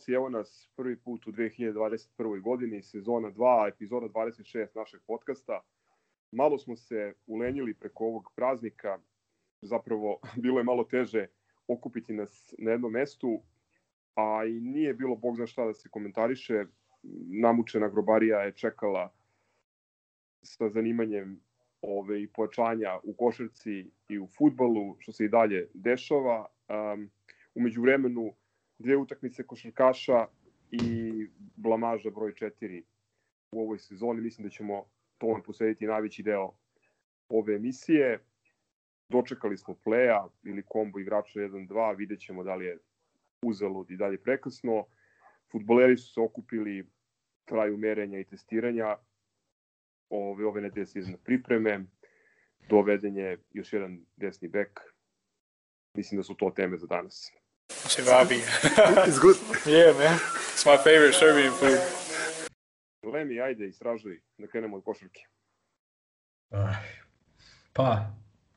Histrikalci, evo nas prvi put u 2021. godini, sezona 2, epizoda 26 našeg podcasta. Malo smo se ulenjili preko ovog praznika, zapravo bilo je malo teže okupiti nas na jednom mestu, a i nije bilo bog zna šta da se komentariše. Namučena grobarija je čekala sa zanimanjem ove, i pojačanja u košarci i u futbolu, što se i dalje dešava. Um, umeđu vremenu dve utakmice košarkaša i blamaža broj 4 u ovoj sezoni. Mislim da ćemo tome posvetiti najveći deo ove emisije. Dočekali smo pleja ili kombo igrača 1-2, vidjet ćemo da li je uzalud i dalje prekasno. Futboleri su se okupili, traju merenja i testiranja. Ove, ove nedelje se pripreme. Doveden je još jedan desni bek. Mislim da su to teme za danas. Cevapi. it's good. yeah, man. It's my favorite Serbian food. Lemi, ajde, istražuj, da krenemo od košarke. Ah, Pa,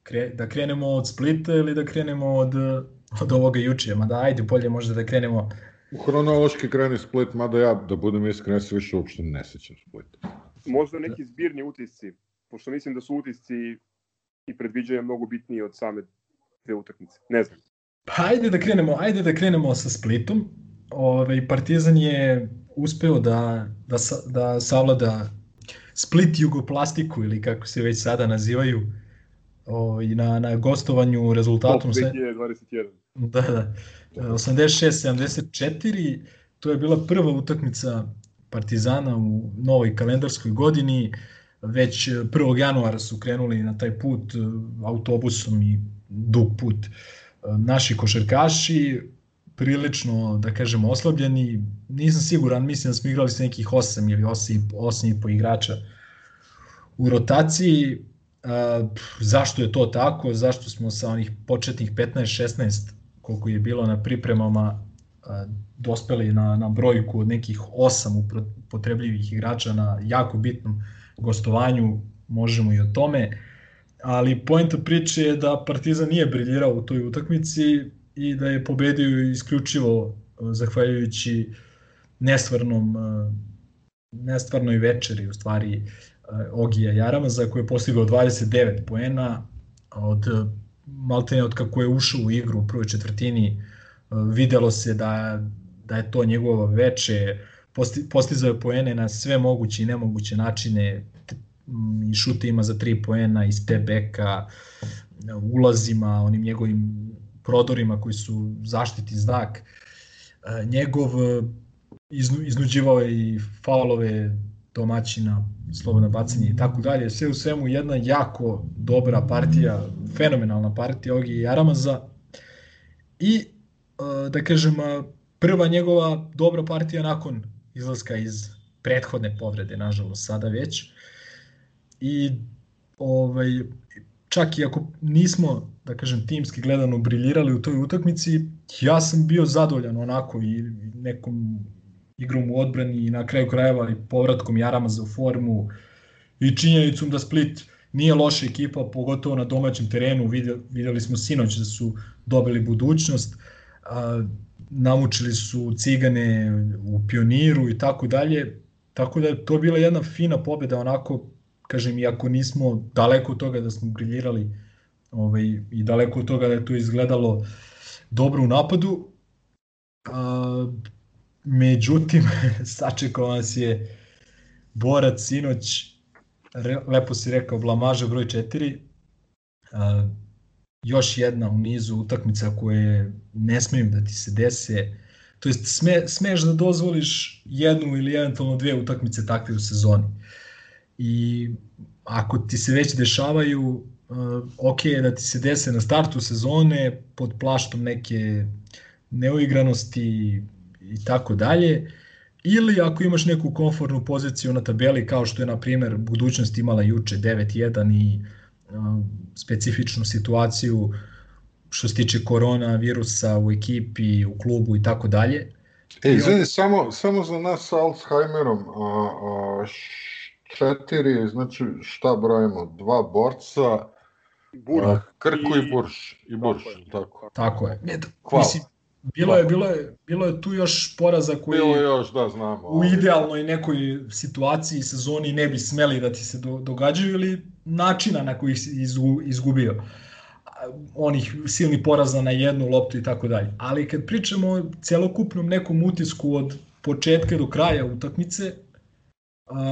kre, da krenemo od Splita ili da krenemo od, od ovoga juče? Ma da, ajde, bolje možda da krenemo U hronološki kreni Split, mada ja, da budem iskren, se više uopšte ne sećam Splita. Možda neki zbirni utisci, pošto mislim da su utisci i predviđanja mnogo bitniji od same dve utakmice. Ne znam. Pa ajde da krenemo, ajde da krenemo sa Splitom. Ovaj Partizan je uspeo da da sa- da savlada Split Jugoplastiku ili kako se već sada nazivaju. Ovaj na na gostovanju rezultatom Top se 2021. Da, da. 86-74, to je bila prva utakmica Partizana u novoj kalendarskoj godini. Već 1. januara su krenuli na taj put autobusom i dug put. E, Naši košarkaši prilično, da kažemo, oslabljeni. Nisam siguran, mislim da smo igrali sa nekih 8 ili 8, 8 i po igrača u rotaciji. Pff, zašto je to tako? Zašto smo sa onih početnih 15-16 koliko je bilo na pripremama a, dospeli na, na brojku od nekih 8 upotrebljivih igrača na jako bitnom gostovanju, možemo i o tome. Ali poenta priče je da Partizan nije briljirao u toj utakmici i da je pobedio isključivo a, zahvaljujući nestvarnom a, nestvarnoj večeri u stvari a, Ogija Jaramaza koji je postigao 29 poena od maltene od kako je ušao u igru u prvoj četvrtini e, videlo se da, da je to njegovo veče posti, postizao je poene na sve moguće i nemoguće načine i šute ima za tri poena iz te beka ulazima, onim njegovim prodorima koji su zaštiti znak E, njegov e, iznu, iznuđivao je i faulove domaćina, slobodna bacanje i tako dalje. Sve u svemu jedna jako dobra partija, fenomenalna partija Ogi Jaramaza i e, da kažem prva njegova dobra partija nakon izlaska iz prethodne povrede, nažalost sada već. I ovaj čak i ako nismo, da kažem, timski gledano briljirali u toj utakmici, ja sam bio zadovoljan onako i nekom igrom u odbrani i na kraju krajeva i povratkom Jaramaza u formu i činjenicom da Split nije loša ekipa, pogotovo na domaćem terenu, vidjeli smo sinoć da su dobili budućnost, a, namučili su cigane u pioniru i tako dalje, tako da je to bila jedna fina pobjeda onako, kažem, iako nismo daleko od toga da smo briljirali ovaj, i daleko od toga da je to izgledalo dobro u napadu, a, međutim, sačekao nas je borac sinoć, re, lepo si rekao, blamaža broj 4, a, još jedna u nizu utakmica koje ne smeju da ti se dese, to jest sme, smeš da dozvoliš jednu ili eventualno dve utakmice takve u sezoni. I ako ti se već dešavaju, uh, ok je da ti se dese na startu sezone pod plaštom neke neuigranosti i tako dalje, ili ako imaš neku konfornu poziciju na tabeli kao što je na primer budućnost imala juče 9-1 i uh, specifičnu situaciju što se tiče korona virusa u ekipi, u klubu i tako dalje. E, izvini, samo, samo za nas sa Alzheimerom, a, a, š- četiri, znači šta brojimo, dva borca, Burg a, Krku i, i- Burš, i Burš, Tako je. tako. Je. Ne, Hvala. Mislim, Bilo je, bilo je, bilo je tu još poraza koji Bilo je još, da, znamo. u idealnoj nekoj situaciji sezoni ne bi smeli da ti se do, događaju ili načina na koji si izgu, izgubio onih silnih poraza na jednu loptu i tako dalje. Ali kad pričamo o celokupnom nekom utisku od početka do kraja utakmice,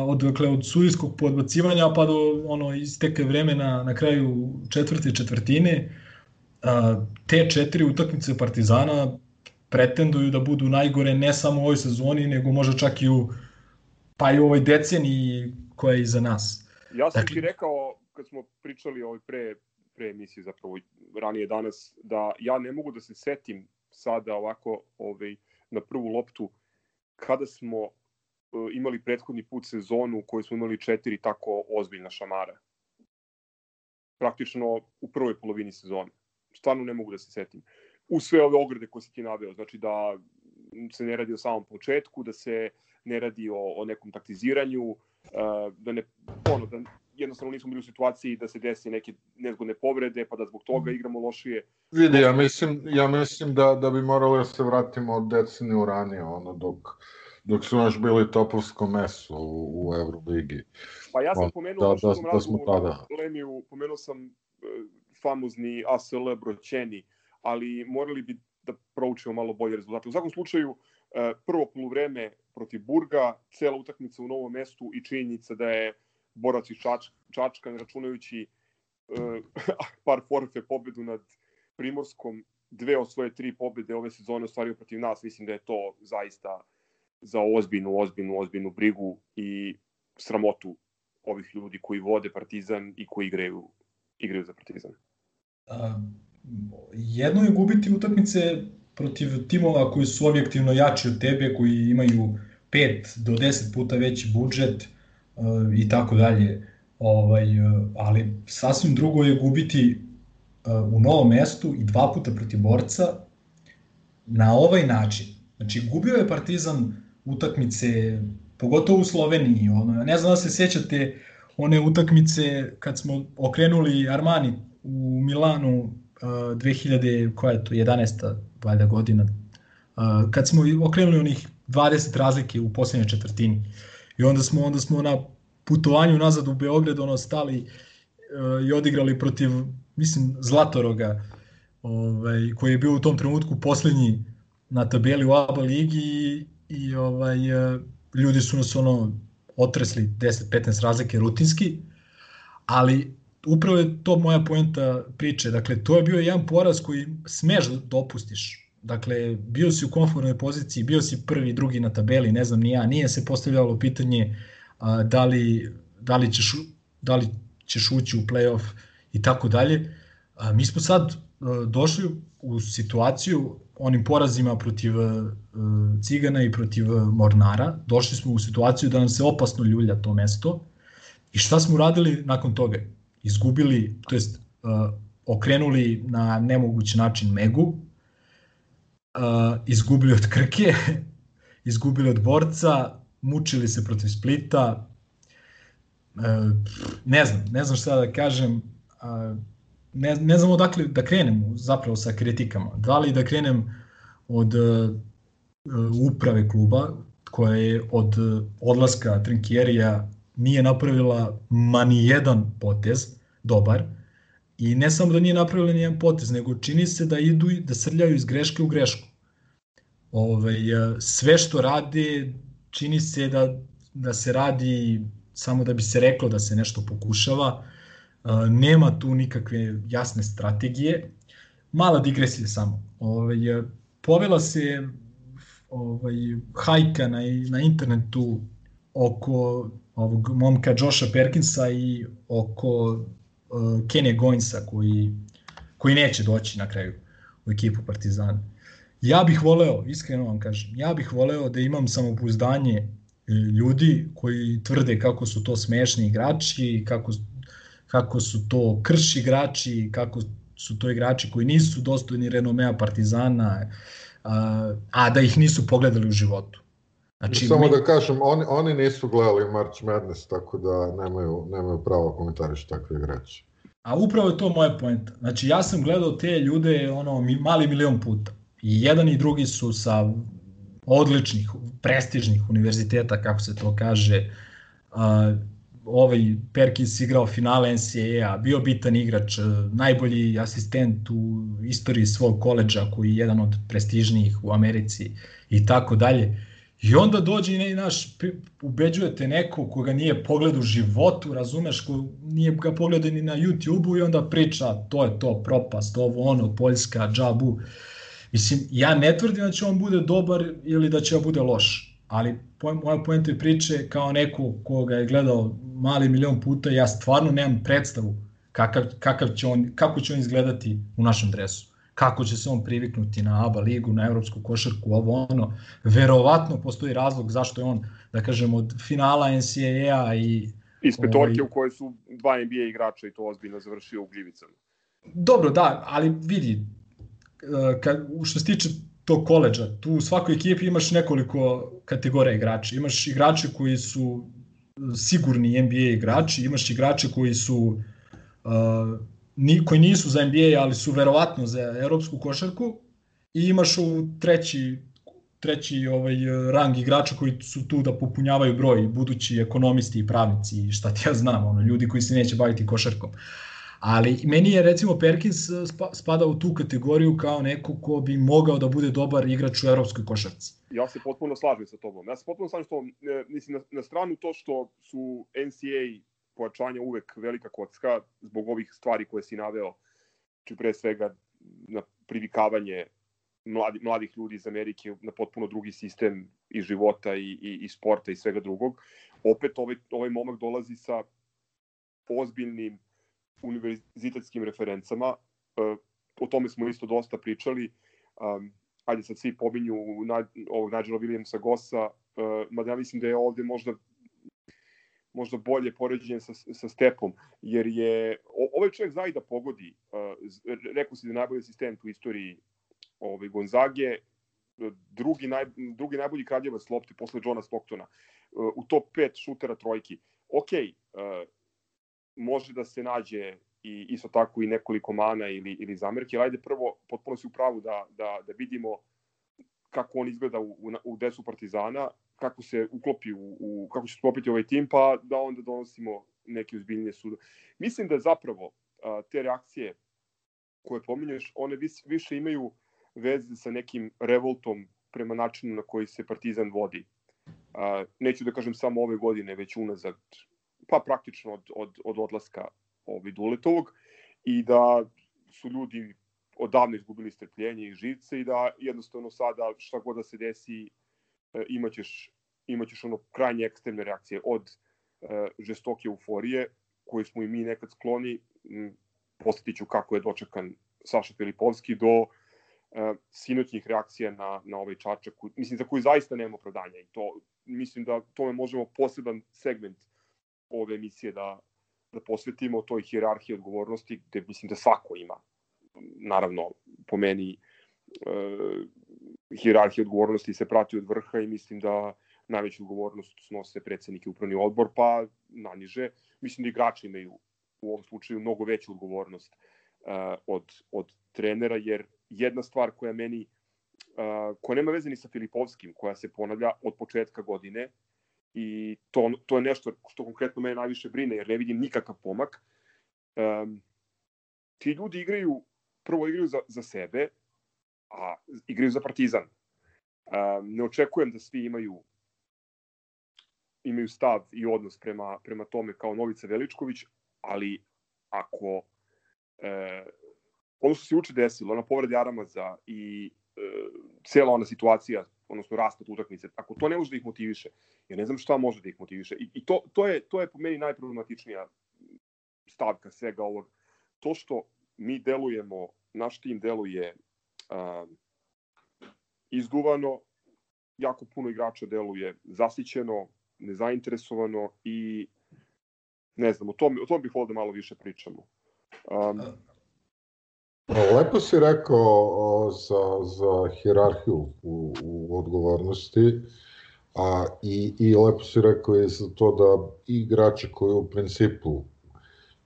od, dakle, od sudijskog podbacivanja pa do ono isteke vremena na kraju četvrte četvrtine, a, te četiri utakmice Partizana pretenduju da budu najgore ne samo u ovoj sezoni, nego možda čak i u pa i u ovoj deceniji koja je iza nas. Ja sam Dakle- ti rekao, kad smo pričali ovaj pre, pre emisije, zapravo ranije danas, da ja ne mogu da se setim sada ovako ovaj, na prvu loptu kada smo imali prethodni put sezonu u kojoj smo imali četiri tako ozbiljna šamara. Praktično u prvoj polovini sezone. Stvarno ne mogu da se setim. U sve ove ograde koje si ti naveo, znači da se ne radi o samom početku, da se ne radi o, o nekom taktiziranju, uh, da ne ono da jednostavno nismo bili u situaciji da se desi neke nezgodne povrede pa da zbog toga igramo lošije. Vidi, ja mislim, ja mislim da, da bi morali da se vratimo od deceniju ranije, ono, dok, dok su još bili topovsko meso u, u Euroligi. Pa ja sam Da, pomenuo da, da- tom da smo tada. Lemiju, pomenuo sam e, famozni ASL broćeni, ali morali bi da proučimo malo bolje rezultate. U svakom slučaju, e, prvo poluvreme protiv Burga, cela utakmica u novom mestu i činjenica da je borac iz Čač, Čačka, računajući e, par forfe pobedu nad Primorskom, dve od svoje tri pobede ove sezone ostvario protiv nas. Mislim da je to zaista za ozbiljnu, ozbiljnu, ozbiljnu brigu i sramotu ovih ljudi koji vode Partizan i koji igraju, igraju za Partizan. A, jedno je gubiti utakmice protiv timova koji su objektivno jači od tebe, koji imaju 5 do 10 puta veći budžet uh, i tako dalje. Ovaj, uh, ali sasvim drugo je gubiti uh, u novom mestu i dva puta protiv borca na ovaj način. Znači, gubio je Partizan utakmice, pogotovo u Sloveniji. Ono, ne znam da se sećate one utakmice kad smo okrenuli Armani u Milanu uh, 2000, koja je to, 11. valjda godina, uh, kad smo okrenuli onih 20 razlike u poslednjoj četvrtini. I onda smo onda smo na putovanju nazad u Beograd ono stali uh, i odigrali protiv mislim Zlatoroga ovaj koji je bio u tom trenutku poslednji na tabeli u ABA ligi i, ovaj uh, ljudi su nas ono otresli 10-15 razlike rutinski, ali upravo je to moja poenta priče. Dakle, to je bio jedan poraz koji smeš da dopustiš. Dakle, bio si u konformnoj poziciji, bio si prvi, drugi na tabeli, ne znam ni ja, nije se postavljalo pitanje a, da, li, da, li ćeš, da li ćeš ući u playoff i tako dalje. Mi smo sad a, došli u situaciju onim porazima protiv uh, Cigana i protiv uh, Mornara, došli smo u situaciju da nam se opasno ljulja to mesto. I šta smo uradili nakon toga? Izgubili, to jest uh, okrenuli na nemogući način Megu, izgubili od Krke, izgubili od Borca, mučili se protiv Splita, ne znam, ne znam šta da kažem, ne, ne znam odakle da krenem zapravo sa kritikama. Da li da krenem od uh, uprave kluba koja je od uh, odlaska Trinkjerija nije napravila ma ni jedan potez dobar i ne samo da nije napravila ni jedan potez, nego čini se da idu da srljaju iz greške u grešku. Ove, sve što rade čini se da, da se radi samo da bi se reklo da se nešto pokušava, nema tu nikakve jasne strategije. Mala digresija samo. Ovaj, povela se ovaj, hajka na, na internetu oko ovog momka Josha Perkinsa i oko uh, Kenny Goinsa koji, koji neće doći na kraju u ekipu Partizana. Ja bih voleo, iskreno vam kažem, ja bih voleo da imam samopouzdanje ljudi koji tvrde kako su to smešni igrači, kako kako su to krš igrači, kako su to igrači koji nisu dostojni renomea Partizana, a, a da ih nisu pogledali u životu. Znači, Samo mi... da kažem, oni, oni nisu gledali March Madness, tako da nemaju, nemaju pravo komentariš takve igrače. A upravo je to moja poenta. Znači, ja sam gledao te ljude ono, mali milion puta. I jedan i drugi su sa odličnih, prestižnih univerziteta, kako se to kaže, uh, ovaj Perkins igrao finale NCAA-a, bio bitan igrač, najbolji asistent u istoriji svog koleđa koji je jedan od prestižnijih u Americi i tako dalje. I onda dođe i naš, ubeđujete neko koga nije pogled u životu, razumeš, ko nije ga pogledao ni na YouTube-u i onda priča to je to, propast, ovo ono, Poljska, džabu. Mislim, ja ne tvrdim da će on bude dobar ili da će on bude loš, ali moja poenta priče kao neko koga je gledao mali milion puta, ja stvarno nemam predstavu kakav, kakav će on, kako će on izgledati u našem dresu kako će se on priviknuti na ABA ligu, na evropsku košarku, ovo ono. Verovatno postoji razlog zašto je on, da kažem, od finala NCAA-a i... Iz petorke ovaj, u kojoj su dva NBA igrača i to ozbiljno završio u Gljivicama. Dobro, da, ali vidi, e, kad, što se tiče tog koleđa, tu u svakoj ekipi imaš nekoliko kategorija igrača. Imaš igrače koji su sigurni NBA igrači, imaš igrače koji su uh, ni, koji nisu za NBA, ali su verovatno za evropsku košarku i imaš u treći treći ovaj rang igrača koji su tu da popunjavaju broj, budući ekonomisti i pravnici i šta ti ja znam, ono, ljudi koji se neće baviti košarkom. Ali meni je recimo Perkins spada u tu kategoriju kao neko ko bi mogao da bude dobar igrač u evropskoj košarci. Ja se potpuno slažem sa tobom. Ja se potpuno slažem što, e, mislim, na, na stranu to što su NCAA pojačanja uvek velika kocka zbog ovih stvari koje si naveo, či pre svega na privikavanje mladi, mladih ljudi iz Amerike na potpuno drugi sistem i života i, i, i sporta i svega drugog. Opet ovaj, ovaj momak dolazi sa ozbiljnim univerzitetskim referencama. E, o tome smo isto dosta pričali. Ajde sad svi pominju ovog Nigela Williamsa Gossa, uh, mada ja mislim da je ovde možda možda bolje poređenje sa, sa Stepom, jer je ovaj čovjek zna i da pogodi. Uh, rekao si da je najbolji asistent u istoriji ovaj, Gonzage, drugi, naj, drugi najbolji kradljevac lopte posle Johna Stocktona, u top 5 šutera trojki. Ok, može da se nađe i isto tako i nekoliko mana ili, ili zamerke, ajde prvo, potpuno si u pravu da, da, da vidimo kako on izgleda u, u, u desu Partizana, kako se uklopi u, u kako će sklopiti ovaj tim, pa da onda donosimo neke uzbiljnije sude. Mislim da zapravo a, te reakcije koje pominješ, one vis, više imaju veze sa nekim revoltom prema načinu na koji se Partizan vodi. A, neću da kažem samo ove godine, već unazad, pa praktično od, od, od odlaska ovaj Duletovog i da su ljudi odavno izgubili strpljenje i živce i da jednostavno sada šta god da se desi e, imaćeš, imaćeš ono krajnje ekstremne reakcije od e, žestoke euforije koje smo i mi nekad skloni. Posjetiću kako je dočekan Saša Filipovski do e, sinoćnih reakcija na, na ovaj čačak, mislim za koji zaista nema opravdanja i to mislim da tome možemo poseban segment ove emisije da, da posvetimo toj hijerarhiji odgovornosti gde mislim da svako ima naravno po meni e, hirarhija odgovornosti se prati od vrha i mislim da najveću odgovornost snose predsednik i upravni odbor, pa naniže. Mislim da igrači imaju u ovom slučaju mnogo veću odgovornost uh, od, od trenera, jer jedna stvar koja meni, uh, koja nema veze ni sa Filipovskim, koja se ponavlja od početka godine, i to, to je nešto što konkretno mene najviše brine, jer ne vidim nikakav pomak. Um, ti ljudi igraju prvo igraju za, za sebe, a igraju za Partizan. Um, ne očekujem da svi imaju imaju stav i odnos prema, prema tome kao Novica Veličković, ali ako e, ono što se uče desilo, ona povreda Aramaza i e, cijela ona situacija, odnosno raspad utakmice, ako to ne može da ih motiviše, ja ne znam šta može da ih motiviše. I, i to, to, je, to je po meni najproblematičnija stavka svega ovog. To što mi delujemo, naš tim deluje uh, izduvano, jako puno igrača deluje zasićeno, nezainteresovano i ne znam, o tom, o tom bih ovde malo više pričamo. Um, Lepo si rekao za, za hirarhiju u, u odgovornosti, a i, i lepo si rekao i za to da igrači koji u principu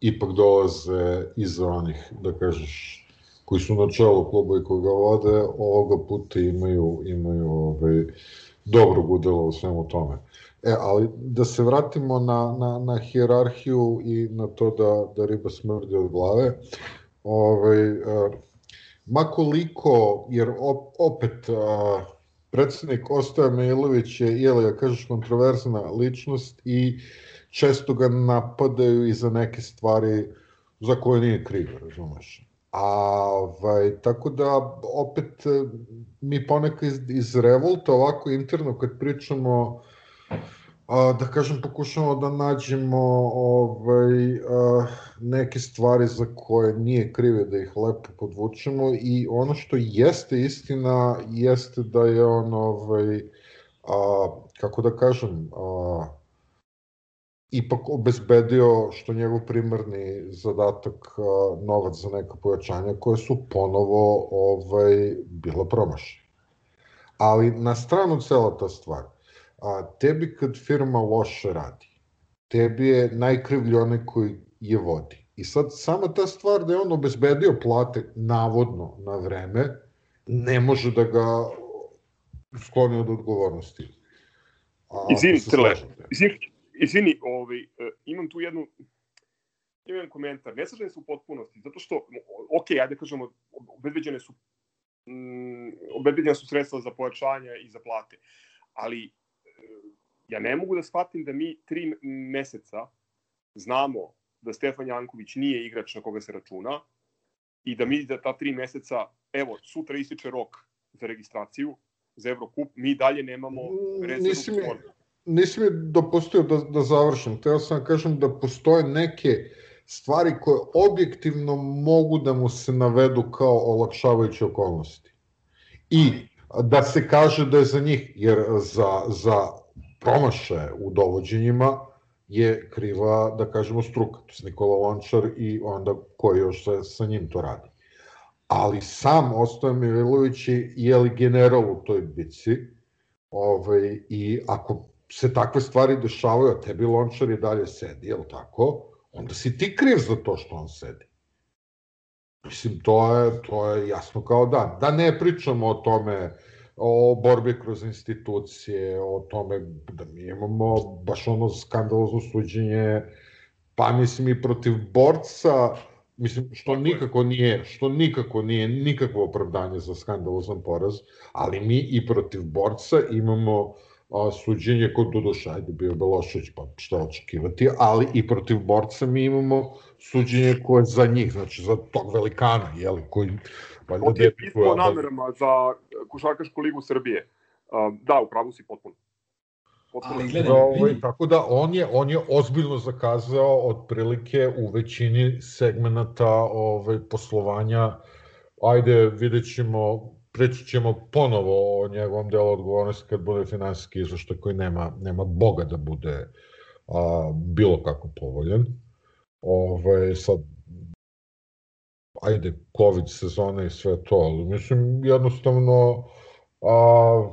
ipak dolaze iza onih, da kažeš, koji su na čelu kluba i koji vode, ovoga puta imaju, imaju ovaj, dobrog udela u svemu tome. E, ali da se vratimo na, na, na hierarhiju i na to da, da riba smrdi od glave. Ovaj, uh, makoliko, jer op, opet uh, predsednik Ostoja Milović je, jel, ja kažeš, kontroverzna ličnost i često ga napadaju i za neke stvari za koje nije kriv, razumeš. A, ovaj, tako da, opet, mi ponekad iz, iz revolta, ovako interno, kad pričamo a, da kažem, pokušamo da nađemo ovaj, a, neke stvari za koje nije krive da ih lepo podvučemo i ono što jeste istina jeste da je on ovaj, a, kako da kažem a, ipak obezbedio što njegov primarni zadatak a, novac za neka pojačanja koje su ponovo ovaj, bila promašene. Ali na stranu cela ta stvar a, tebi kad firma loše radi, tebi je najkrivlji onaj koji je vodi. I sad sama ta stvar da je on obezbedio plate navodno na vreme, ne može da ga skloni od odgovornosti. A, izvini, Crle, izvini, izvini ovaj, e, imam tu jednu imam jedan komentar. Ne slažem se u potpunosti, zato što, ok, ajde da kažemo, obezbeđene su mm, su sredstva za pojačanja i za plate, ali ja ne mogu da shvatim da mi tri meseca znamo da Stefan Janković nije igrač na koga se računa i da mi da ta tri meseca, evo, sutra ističe rok za registraciju za Evrokup, mi dalje nemamo rezervu nisi mi, nisi mi dopustio da, da završim. Teo sam da kažem da postoje neke stvari koje objektivno mogu da mu se navedu kao olakšavajuće okolnosti. I da se kaže da je za njih, jer za, za promaše u dovođenjima je kriva, da kažemo, struka, to je Nikola Lončar i onda koji još sa, sa njim to radi. Ali sam Ostoja Mivilović je, je li general u toj bici ovaj, i ako se takve stvari dešavaju, a tebi Lončar i dalje sedi, je li tako? Onda si ti kriv za to što on sedi. Mislim, to je, to je jasno kao dan. Da ne pričamo o tome o borbi kroz institucije, o tome da mi imamo baš ono skandalozno suđenje, pa mislim i protiv borca, mislim što nikako nije, što nikako nije nikakvo opravdanje za skandalozan poraz, ali mi i protiv borca imamo a, suđenje kod Dudoša, ajde bio Belošević, pa šta očekivati, ali i protiv borca mi imamo suđenje koje za njih, znači za tog velikana, jeli, koji Valjda je pismo o namerama za Košarkašku ligu Srbije. Da, u pravu si potpuno. potpuno. Ali gledaj, ovaj, tako da on je on je ozbiljno zakazao otprilike u većini segmenata ovaj poslovanja. Ajde, vidjet ćemo, preći ćemo ponovo o njegovom delu odgovornosti kad bude finansijski izveštaj koji nema, nema boga da bude a, bilo kako povoljen. Ove, sad ajde, COVID sezona i sve to, ali mislim, jednostavno, a,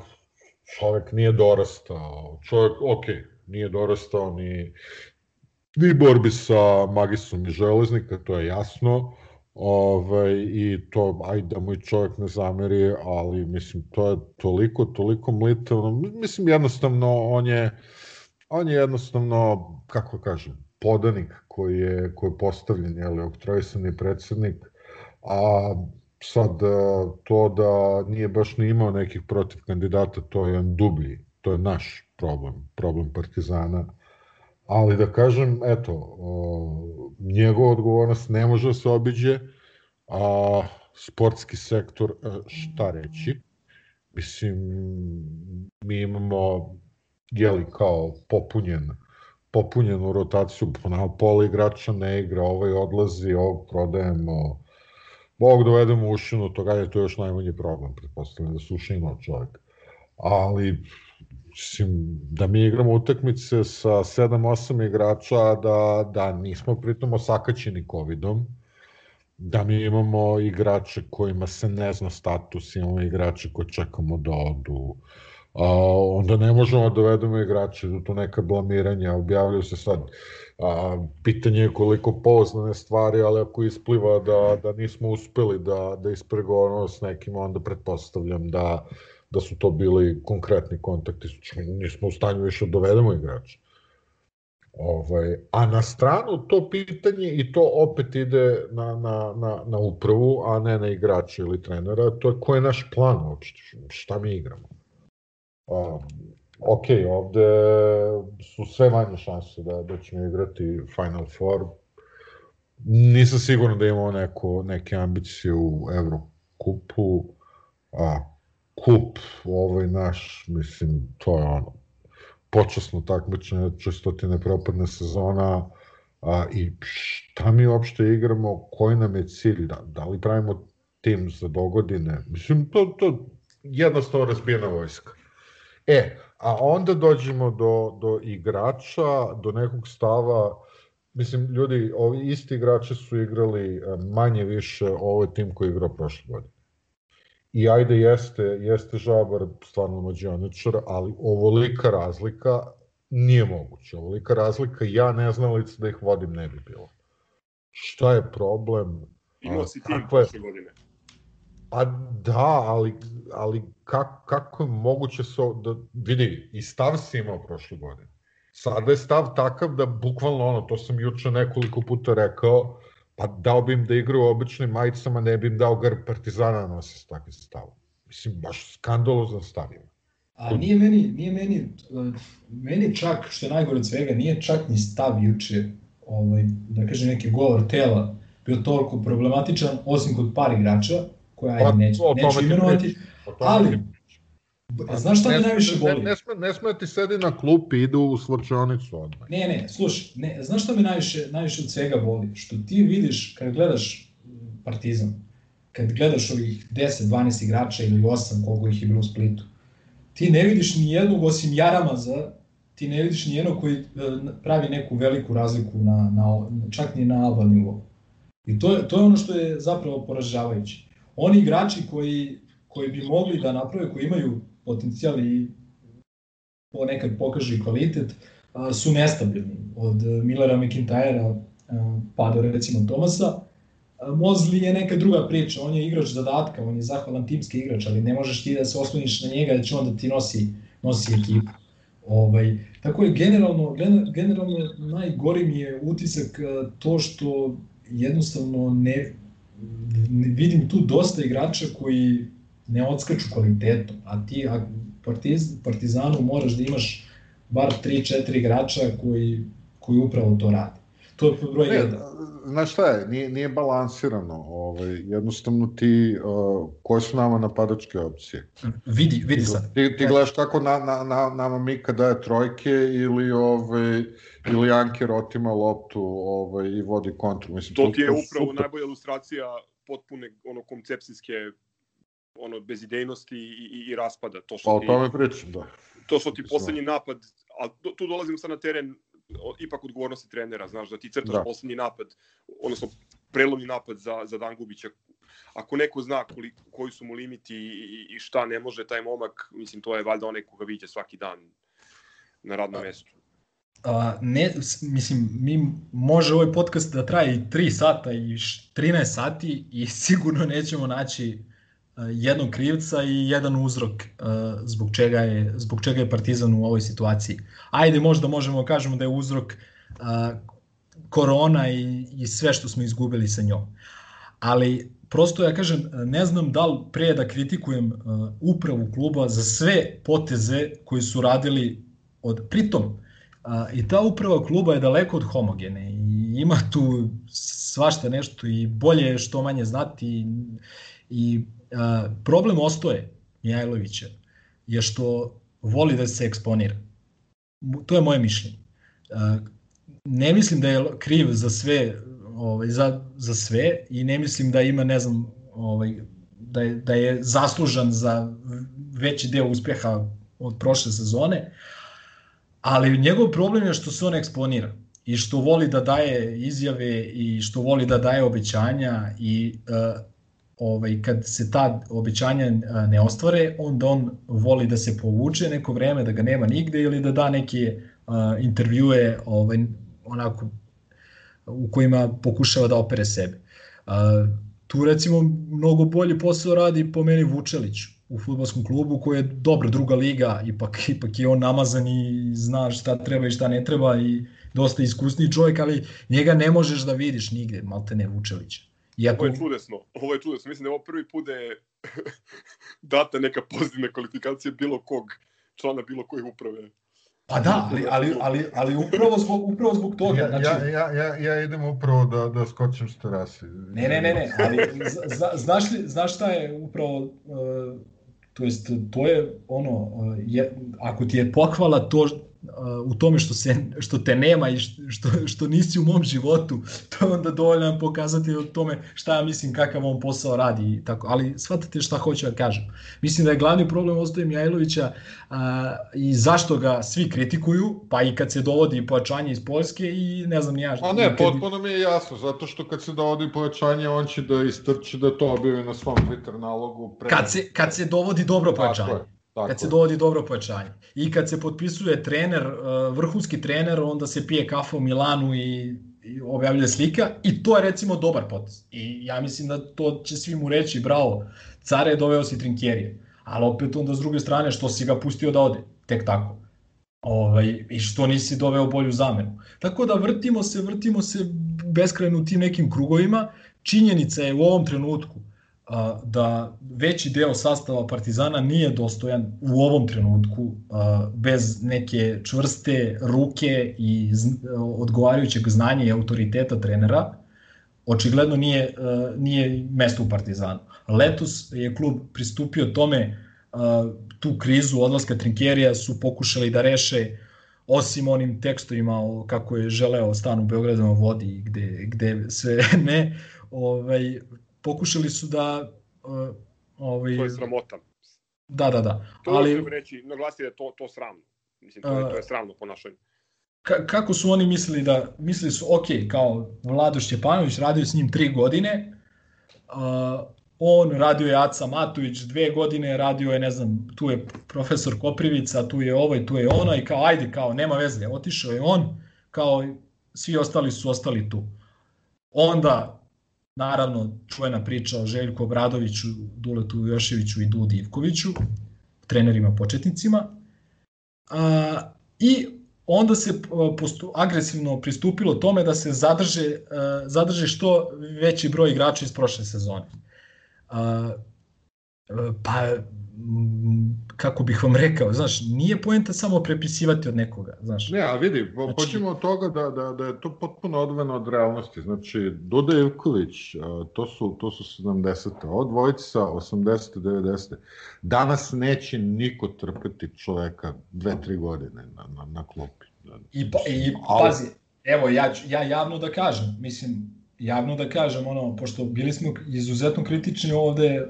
čovek nije dorastao, čovek, ok, nije dorastao ni, ni borbi sa magisom i železnika, to je jasno, ovaj, i to, ajde da i čovjek ne zameri, ali mislim, to je toliko, toliko mlitavno, mislim, jednostavno, on je, on je jednostavno, kako kažem, podanik koji je, koji je postavljen, jel, oktrojsani predsednik, a sad e, to da nije baš ni imao nekih protiv kandidata, to je jedan dublji, to je naš problem, problem Partizana, ali da kažem, eto, njegova odgovornost ne može da se obiđe, a sportski sektor, e, šta reći, mislim, mi imamo, jeli, kao popunjen, popunjenu rotaciju, pola igrača ne igra, ovaj odlazi, ovog prodajemo, Bog dovedemo ušinu, to je to još najmanji problem, pretpostavljam da se ušino čovjek. Ali, mislim, da mi igramo utakmice sa 7-8 igrača, da, da nismo pritom osakaćeni COVID-om, da mi imamo igrače kojima se ne zna status, imamo igrače koje čekamo da odu, a, onda ne možemo da dovedemo igrače, do tu neka blamiranja, objavljaju se sad a, pitanje je koliko pouzdane stvari, ali ako ispliva da, da nismo uspeli da, da ispregovorimo s nekim, onda pretpostavljam da, da su to bili konkretni kontakti, nismo u stanju više da dovedemo igrača. Ovaj, a na stranu to pitanje i to opet ide na, na, na, na upravu, a ne na igrača ili trenera, to je ko je naš plan uopšte, šta mi igramo. A, ok, ovde su sve manje šanse da, da ćemo igrati Final Four. Nisam siguran da imamo neko, neke ambicije u Evrokupu, a kup ovaj naš, mislim, to je ono, počasno takmičenje, čestotine propadne sezona, a, i šta mi uopšte igramo, koji nam je cilj, da, da li pravimo tim za dogodine, mislim, to, to jednostavno razbijena vojska. E, a onda dođemo do, do igrača, do nekog stava, mislim, ljudi, ovi isti igrači su igrali e, manje više ovaj tim koji je igrao prošle godine. I ajde, jeste, jeste Žabar stvarno mađioničar, ali ovolika razlika nije moguće. Ovolika razlika, ja ne znam lice da ih vodim ne bi bilo. Šta je problem? Imao si tim prošle godine. Pa da, ali, ali kako, kako je moguće so, da, vidi, i stav si imao prošle godine. Sada je stav takav da bukvalno ono, to sam juče nekoliko puta rekao, pa dao bi im da igraju u običnim majicama, ne bi im dao grb Partizana da nosi s takvim stavom. Mislim, baš skandalozan stav ima. A nije meni, nije meni, meni čak, što je najgore od svega, nije čak ni stav juče, ovaj, da kažem neki govor tela, bio toliko problematičan, osim kod par igrača, koja pa, neću, neću imenovati, ali Pa, znaš šta me najviše boli? Ne, ne, sme, ne sme ti sedi na klupi, idu u svrčanicu odmah. Ne, ne, slušaj, ne, znaš šta me najviše, najviše od svega boli? Što ti vidiš, kad gledaš Partizan, kad gledaš ovih 10, 12 igrača ili 8, koliko ih je bilo u Splitu, ti ne vidiš ni jednog osim Jaramaza, ti ne vidiš ni jednog koji e, pravi neku veliku razliku na, na, čak ni na alba nivou. I to je, to je ono što je zapravo poražavajuće. Oni igrači koji, koji bi mogli da naprave, koji imaju potencijal i ponekad pokaže kvalitet, su nestabilni. Od Millera McIntyra pa do recimo Tomasa. Mozli je neka druga priča, on je igrač zadatka, on je zahvalan timski igrač, ali ne možeš ti da se osloniš na njega da će on da ti nosi, nosi ekipu. Ovaj, tako je generalno, generalno najgori mi je utisak to što jednostavno ne, ne vidim tu dosta igrača koji ne odskaču kvalitetom, a ti a partiz, Partizanu moraš da imaš bar 3-4 igrača koji, koji upravo to rade. To je broj 1. Znaš šta je, nije, nije balansirano. Ovaj, jednostavno ti, uh, koje su nama napadačke opcije? Vidi, vidi sad. Ti, ti gledaš kako na, na, na, nama Mika daje trojke ili, ovaj, ili Anker otima loptu ovaj, i vodi kontru. Mislim, to, to ti je upravo super. najbolja ilustracija potpune ono koncepcijske ono bezidejnosti i, i, i raspada. To što pa o tome pričam, da. To što ti poslednji napad, a tu dolazimo sad na teren ipak odgovornosti trenera, znaš, da ti crtaš da. poslednji napad, odnosno prelomni napad za, za Dangubića. Ako neko zna koli, koji su mu limiti i, i šta ne može taj momak, mislim, to je valjda onaj koga viđe svaki dan na radnom mestu. A, ne, mislim, mi može ovaj podcast da traje i 3 sata i 13 sati i sigurno nećemo naći jednog krivca i jedan uzrok zbog čega je zbog čega je Partizan u ovoj situaciji. Ajde možda možemo da kažemo da je uzrok korona i, i sve što smo izgubili sa njom. Ali prosto ja kažem, ne znam da li pre da kritikujem upravu kluba za sve poteze koji su radili od pritom i ta uprava kluba je daleko od homogene i ima tu svašta nešto i bolje je što manje znati i, i problem ostoje Mihajlovića je što voli da se eksponira. To je moje mišljenje. ne mislim da je kriv za sve ovaj, za, za sve i ne mislim da ima, ne znam, ovaj, da, je, da je zaslužan za veći deo uspeha od prošle sezone, ali njegov problem je što se on eksponira i što voli da daje izjave i što voli da daje obećanja i uh, ovaj, kad se ta obećanja ne ostvare, onda on voli da se povuče neko vreme, da ga nema nigde ili da da neke uh, intervjue ovaj, onako u kojima pokušava da opere sebe. Uh, tu recimo mnogo bolji posao radi po meni Vučelić u futbolskom klubu koji je dobra druga liga, ipak, ipak je on namazan i zna šta treba i šta ne treba i dosta iskusni čovjek, ali njega ne možeš da vidiš nigde, malte ne Vučelića. Iako... Ovo je čudesno, ovo je čudesno. Mislim da je ovo prvi put da je data neka pozitivna kvalifikacija bilo kog člana bilo koje uprave. Pa da, ali, ali, ali, ali upravo, zbog, upravo zbog toga. Ja, znači... ja, ja, ja, ja idem upravo da, da skočim s terasi. Ne, ne, ne, ne, ali zna, znaš, li, znaš šta je upravo, uh, to jest, to je ono, uh, je, ako ti je pohvala to u tome što, se, što te nema i što, što nisi u mom životu, to je onda dovoljno pokazati o tome šta ja mislim kakav on posao radi i tako, ali shvatate šta hoću da kažem. Mislim da je glavni problem Ostoje Mihajlovića a, i zašto ga svi kritikuju, pa i kad se dovodi pojačanje iz Poljske i ne znam ja. A ne, potpuno mi je jasno, zato što kad se dovodi pojačanje, on će da istrči da to objavi na svom Twitter nalogu. Pre... Kad, se, kad se dovodi dobro pojačanje. Tako je. Tako kad se dovodi dobro pojačanje. I kad se potpisuje trener, uh, vrhunski trener, onda se pije kafa u Milanu i, i objavlja slika i to je recimo dobar potez. I ja mislim da to će svi mu reći, bravo, care je doveo si Trinkjerije. Ali opet onda s druge strane, što si ga pustio da ode, tek tako. Ovaj, I što nisi doveo bolju zamenu. Tako da vrtimo se, vrtimo se beskrajno u tim nekim krugovima. Činjenica je u ovom trenutku da veći deo sastava Partizana nije dostojan u ovom trenutku bez neke čvrste ruke i odgovarajućeg znanja i autoriteta trenera. Očigledno nije, nije mesto u Partizanu. Letos je klub pristupio tome tu krizu odlaska Trinkerija su pokušali da reše osim onim tekstovima kako je želeo stan u Beogradu na vodi gde, gde sve ne, ovaj, pokušali su da uh, ovaj to je sramota. Da, da, da. To ali reći, naglasiti da je to to sramno. Mislim to je to je sramno ponašanje. Ka, kako su oni mislili da mislili su ok, kao Vlado Šćepanović radio s njim tri godine. Uh, on radio je Aca Matović dve godine, radio je, ne znam, tu je profesor Koprivica, tu je ovaj, tu je ono i kao ajde, kao nema veze, otišao je on, kao svi ostali su ostali tu. Onda Naravno, čuvena priča o Željku Obradoviću, Duletu Joševiću i Dudi Ivkoviću, trenerima početnicima. A, I onda se postu, agresivno pristupilo tome da se zadrže, zadrže što veći broj igrača iz prošle sezone. A, pa kako bih vam rekao, znaš, nije poenta samo prepisivati od nekoga, znaš. Ne, a vidi, znači... počnemo od toga da, da, da je to potpuno odvojeno od realnosti. Znači, Duda Ivković, to su, to su 70. Od dvojica 80. 90. Danas neće niko trpeti čoveka dve, tri godine na, na, na klopi. I, pa, i pazi, evo, ja, ja javno da kažem, mislim, javno da kažem, ono, pošto bili smo izuzetno kritični ovde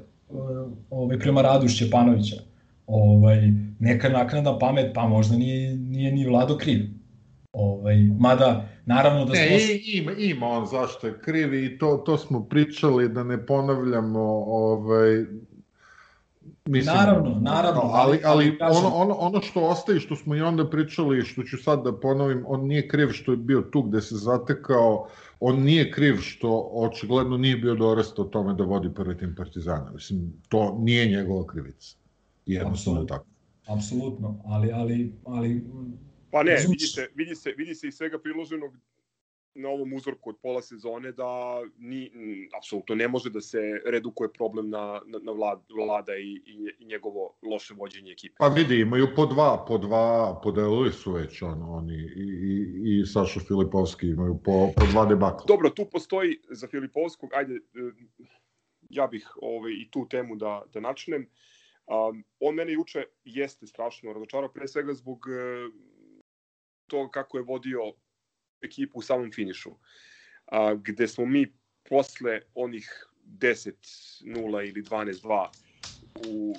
ovaj, prema radu Šćepanovića. Ovaj, neka naknada pamet, pa možda nije, nije ni Vlado kriv. Ovaj, mada, naravno da smo... Ne, ima, ima on zašto je kriv i to, to smo pričali da ne ponavljamo ovaj, Mislim, naravno, naravno. Ali, ali, ali ono, ono, ono što ostaje, što smo i onda pričali, što ću sad da ponovim, on nije kriv što je bio tu gde se zatekao, on nije kriv što očigledno nije bio dorastao tome da vodi prvi tim Partizana. Mislim, to nije njegova krivica. Jednostavno tako. Apsolutno, ali, ali, ali Pa ne, vidi se, vidi se, vidi se iz svega priloženog na ovom uzorku od pola sezone da ni, apsolutno ne može da se redukuje problem na, na, na vlad, vlada i, i, i njegovo loše vođenje ekipe. Pa vidi, imaju po dva, po dva, podelili su već on, oni i, i, i Saša Filipovski imaju po, po dva debakla. Dobro, tu postoji za Filipovskog, ajde, ja bih ovaj, i tu temu da, da načnem. Um, on mene juče jeste strašno razočarao, pre svega zbog uh, to kako je vodio ekipu u samom finišu, a, gde smo mi posle onih 10-0 ili 12-2 u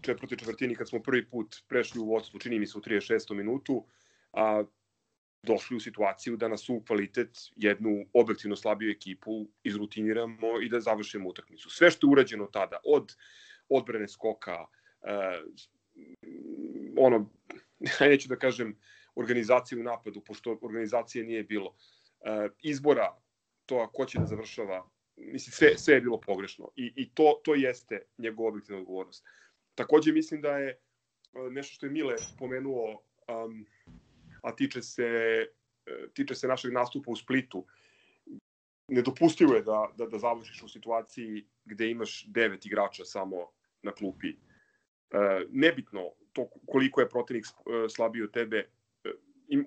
četvrtoj četvrtini kad smo prvi put prešli u vodstvo, čini mi se u 36. minutu, a, došli u situaciju da na su kvalitet jednu objektivno slabiju ekipu izrutiniramo i da završimo utakmicu. Sve što je urađeno tada, od odbrane skoka, uh, ono, neću da kažem organizacije u napadu, pošto organizacije nije bilo, uh, izbora to ko će da završava, mislim, sve, sve je bilo pogrešno i, i to, to jeste njegova objektivna odgovornost. Takođe mislim da je nešto što je Mile pomenuo um, a tiče se, e, tiče se našeg nastupa u Splitu. Nedopustivo je da, da, da završiš u situaciji gde imaš devet igrača samo na klupi. E, nebitno to koliko je protivnik e, slabiji od tebe,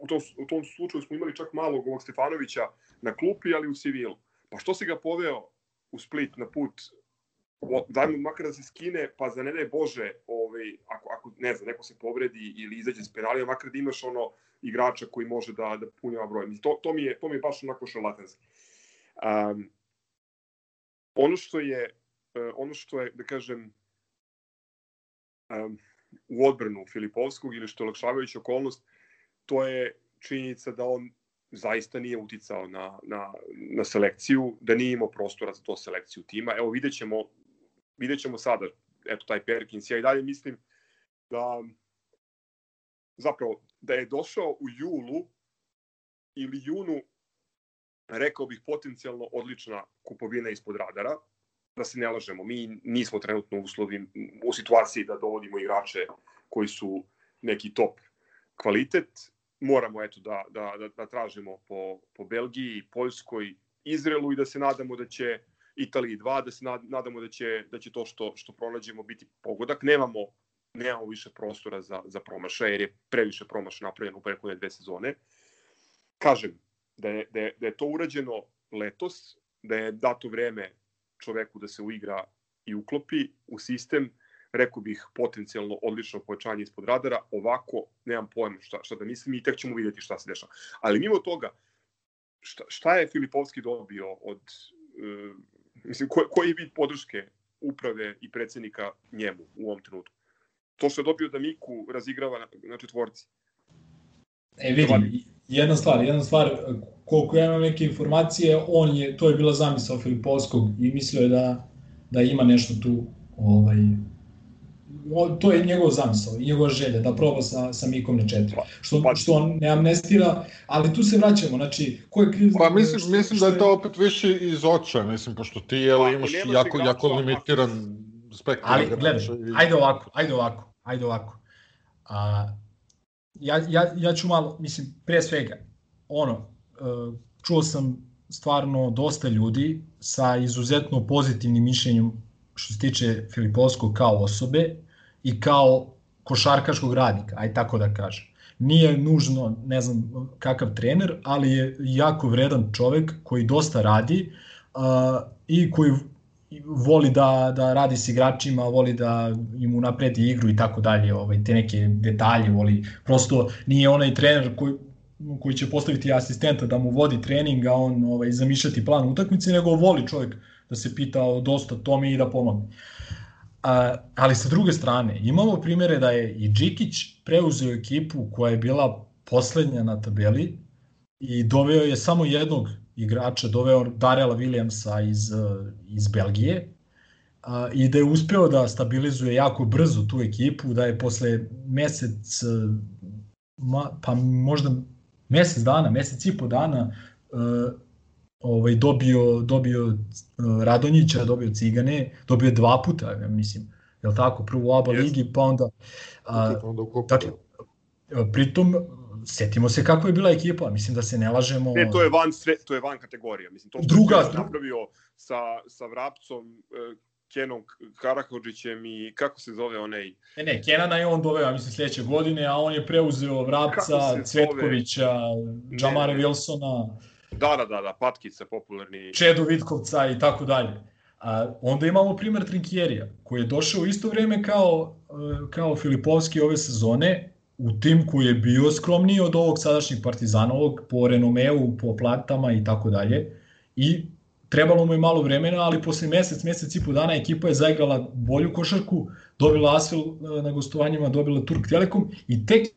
u tom, u tom slučaju smo imali čak malog ovog Stefanovića na klupi, ali u civilu. Pa što si ga poveo u Split na put daj mu makar da se skine, pa za ne daj Bože, ovaj, ako, ako ne znam, neko se povredi ili izađe s penalija, makar da imaš ono igrača koji može da, da punjava broj. To, to, mi je, to mi je baš onako šalatanski. Um, ono što je, uh, ono što je, da kažem, um, u odbranu Filipovskog ili što je olakšavajuća okolnost, to je činjenica da on zaista nije uticao na, na, na selekciju, da nije imao prostora za to selekciju tima. Evo vidjet ćemo vidjet ćemo sada, eto taj Perkins, ja i dalje mislim da zapravo da je došao u julu ili junu rekao bih potencijalno odlična kupovina ispod radara, da se ne lažemo, mi nismo trenutno u, uslovi, u situaciji da dovodimo igrače koji su neki top kvalitet, moramo eto da, da, da, da tražimo po, po Belgiji, Poljskoj, Izraelu i da se nadamo da će Italiji 2, da se nadamo da će, da će to što, što pronađemo biti pogodak. Nemamo, nemamo više prostora za, za promašaj, jer je previše promaša napravljeno u prethodne dve sezone. Kažem, da je, da, je, da je to urađeno letos, da je dato vreme čoveku da se uigra i uklopi u sistem, rekao bih potencijalno odlično pojačanje ispod radara, ovako nemam pojma šta, šta da mislim i tek ćemo videti šta se dešava. Ali mimo toga, šta, šta je Filipovski dobio od Mislim, ko, koji vid podrške uprave i predsednika njemu u ovom trenutku? To što je dobio da Miku razigrava na, na četvorci. E vidi, jedna stvar, jedna stvar, koliko ja imam neke informacije, on je, to je bila zamisao Filipovskog i mislio je da, da ima nešto tu ovaj, to je njegov zamisao i njegova želja da proba sa, sa Mikom na četiri. Pa, što, pa, što on ne amnestira, ali tu se vraćamo, znači, ko je kriv? Pa mislim, što, mislim da je to opet više iz oča, mislim, pošto ti jel, pa, imaš jako, jako limitiran spektar. Ali, gledaj, i... ajde ovako, ajde ovako, ajde ovako. A, ja, ja, ja ću malo, mislim, pre svega, ono, uh, čuo sam stvarno dosta ljudi sa izuzetno pozitivnim mišljenjem što se tiče Filipovskog kao osobe i kao košarkaškog radnika, aj tako da kažem. Nije nužno, ne znam kakav trener, ali je jako vredan čovek koji dosta radi uh, i koji voli da, da radi s igračima, voli da im unapredi igru i tako dalje, ovaj, te neke detalje voli. Prosto nije onaj trener koji, koji će postaviti asistenta da mu vodi trening, a on ovaj, zamišljati plan utakmice, nego voli čovjek da se pita o dosta tome i da pomogne. A, ali sa druge strane, imamo primere da je i Džikić preuzeo ekipu koja je bila poslednja na tabeli i doveo je samo jednog igrača, doveo Darela Williamsa iz, iz Belgije a, i da je uspeo da stabilizuje jako brzo tu ekipu, da je posle mesec, ma, pa možda mesec dana, mesec i po dana ovaj, dobio, dobio uh, Radonjića, dobio Cigane, dobio dva puta, ja mislim, je tako, prvo u ABA yes. ligi, pa onda... A, dakle, pritom, setimo se kako je bila ekipa, mislim da se ne lažemo... Ne, to je van, sve, to je van kategorija, mislim, to što druga, je napravio sa, sa Vrapcom, e, Kenom Karahodžićem i kako se zove onaj... Ne, ne, Kenana je on doveo, mislim, sledeće godine, a on je preuzeo Vrapca, Cvetkovića, Džamare Wilsona... Da, da, da, da, Patkica popularni. Čedo Vitkovca i tako dalje. A, onda imamo primer Trinkjerija, koji je došao isto vreme kao, e, kao Filipovski ove sezone, u tim koji je bio skromniji od ovog sadašnjeg Partizanovog po renomeu, po platama i tako dalje. I trebalo mu je malo vremena, ali posle mesec, mesec i po dana ekipa je zaigrala bolju košarku, dobila Asfel e, na gostovanjima, dobila Turk Telekom i tek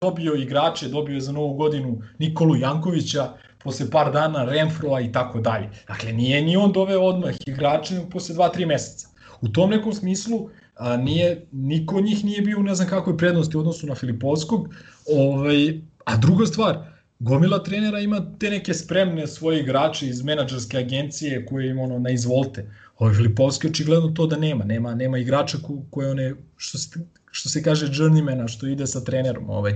dobio igrače, dobio je za novu godinu Nikolu Jankovića, posle par dana Renfroa i tako dalje. Dakle, nije ni on doveo odmah igrače posle 2-3 meseca. U tom nekom smislu a, nije, niko od njih nije bio ne znam kakvoj prednosti u odnosu na Filipovskog. Ovaj, a druga stvar, gomila trenera ima te neke spremne svoje igrače iz menadžerske agencije koje im ono na izvolte. Ovaj Filipovski očigledno to da nema, nema nema igrača ko, koje one što se što se kaže journeymana što ide sa trenerom, ovaj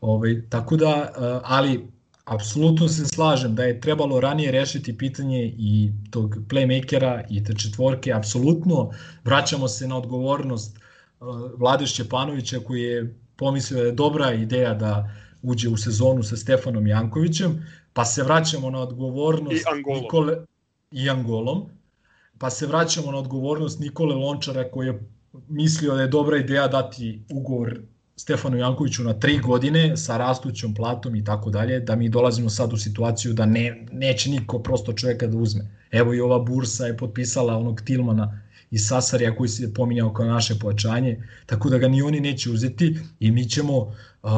ovaj tako da ali apsolutno se slažem da je trebalo ranije rešiti pitanje i tog playmakera i te četvorke, apsolutno vraćamo se na odgovornost Vlade Šćepanovića koji je pomislio da je dobra ideja da uđe u sezonu sa Stefanom Jankovićem, pa se vraćamo na odgovornost I Angolom. Nikole i Angolom, pa se vraćamo na odgovornost Nikole Lončara koji je mislio da je dobra ideja dati ugovor Stefanu Jankoviću na tri godine sa rastućom platom i tako dalje, da mi dolazimo sad u situaciju da ne, neće niko prosto čoveka da uzme. Evo i ova bursa je potpisala onog Tilmana iz Sasarija koji se pominjao kao naše pojačanje, tako da ga ni oni neće uzeti i mi ćemo, uh,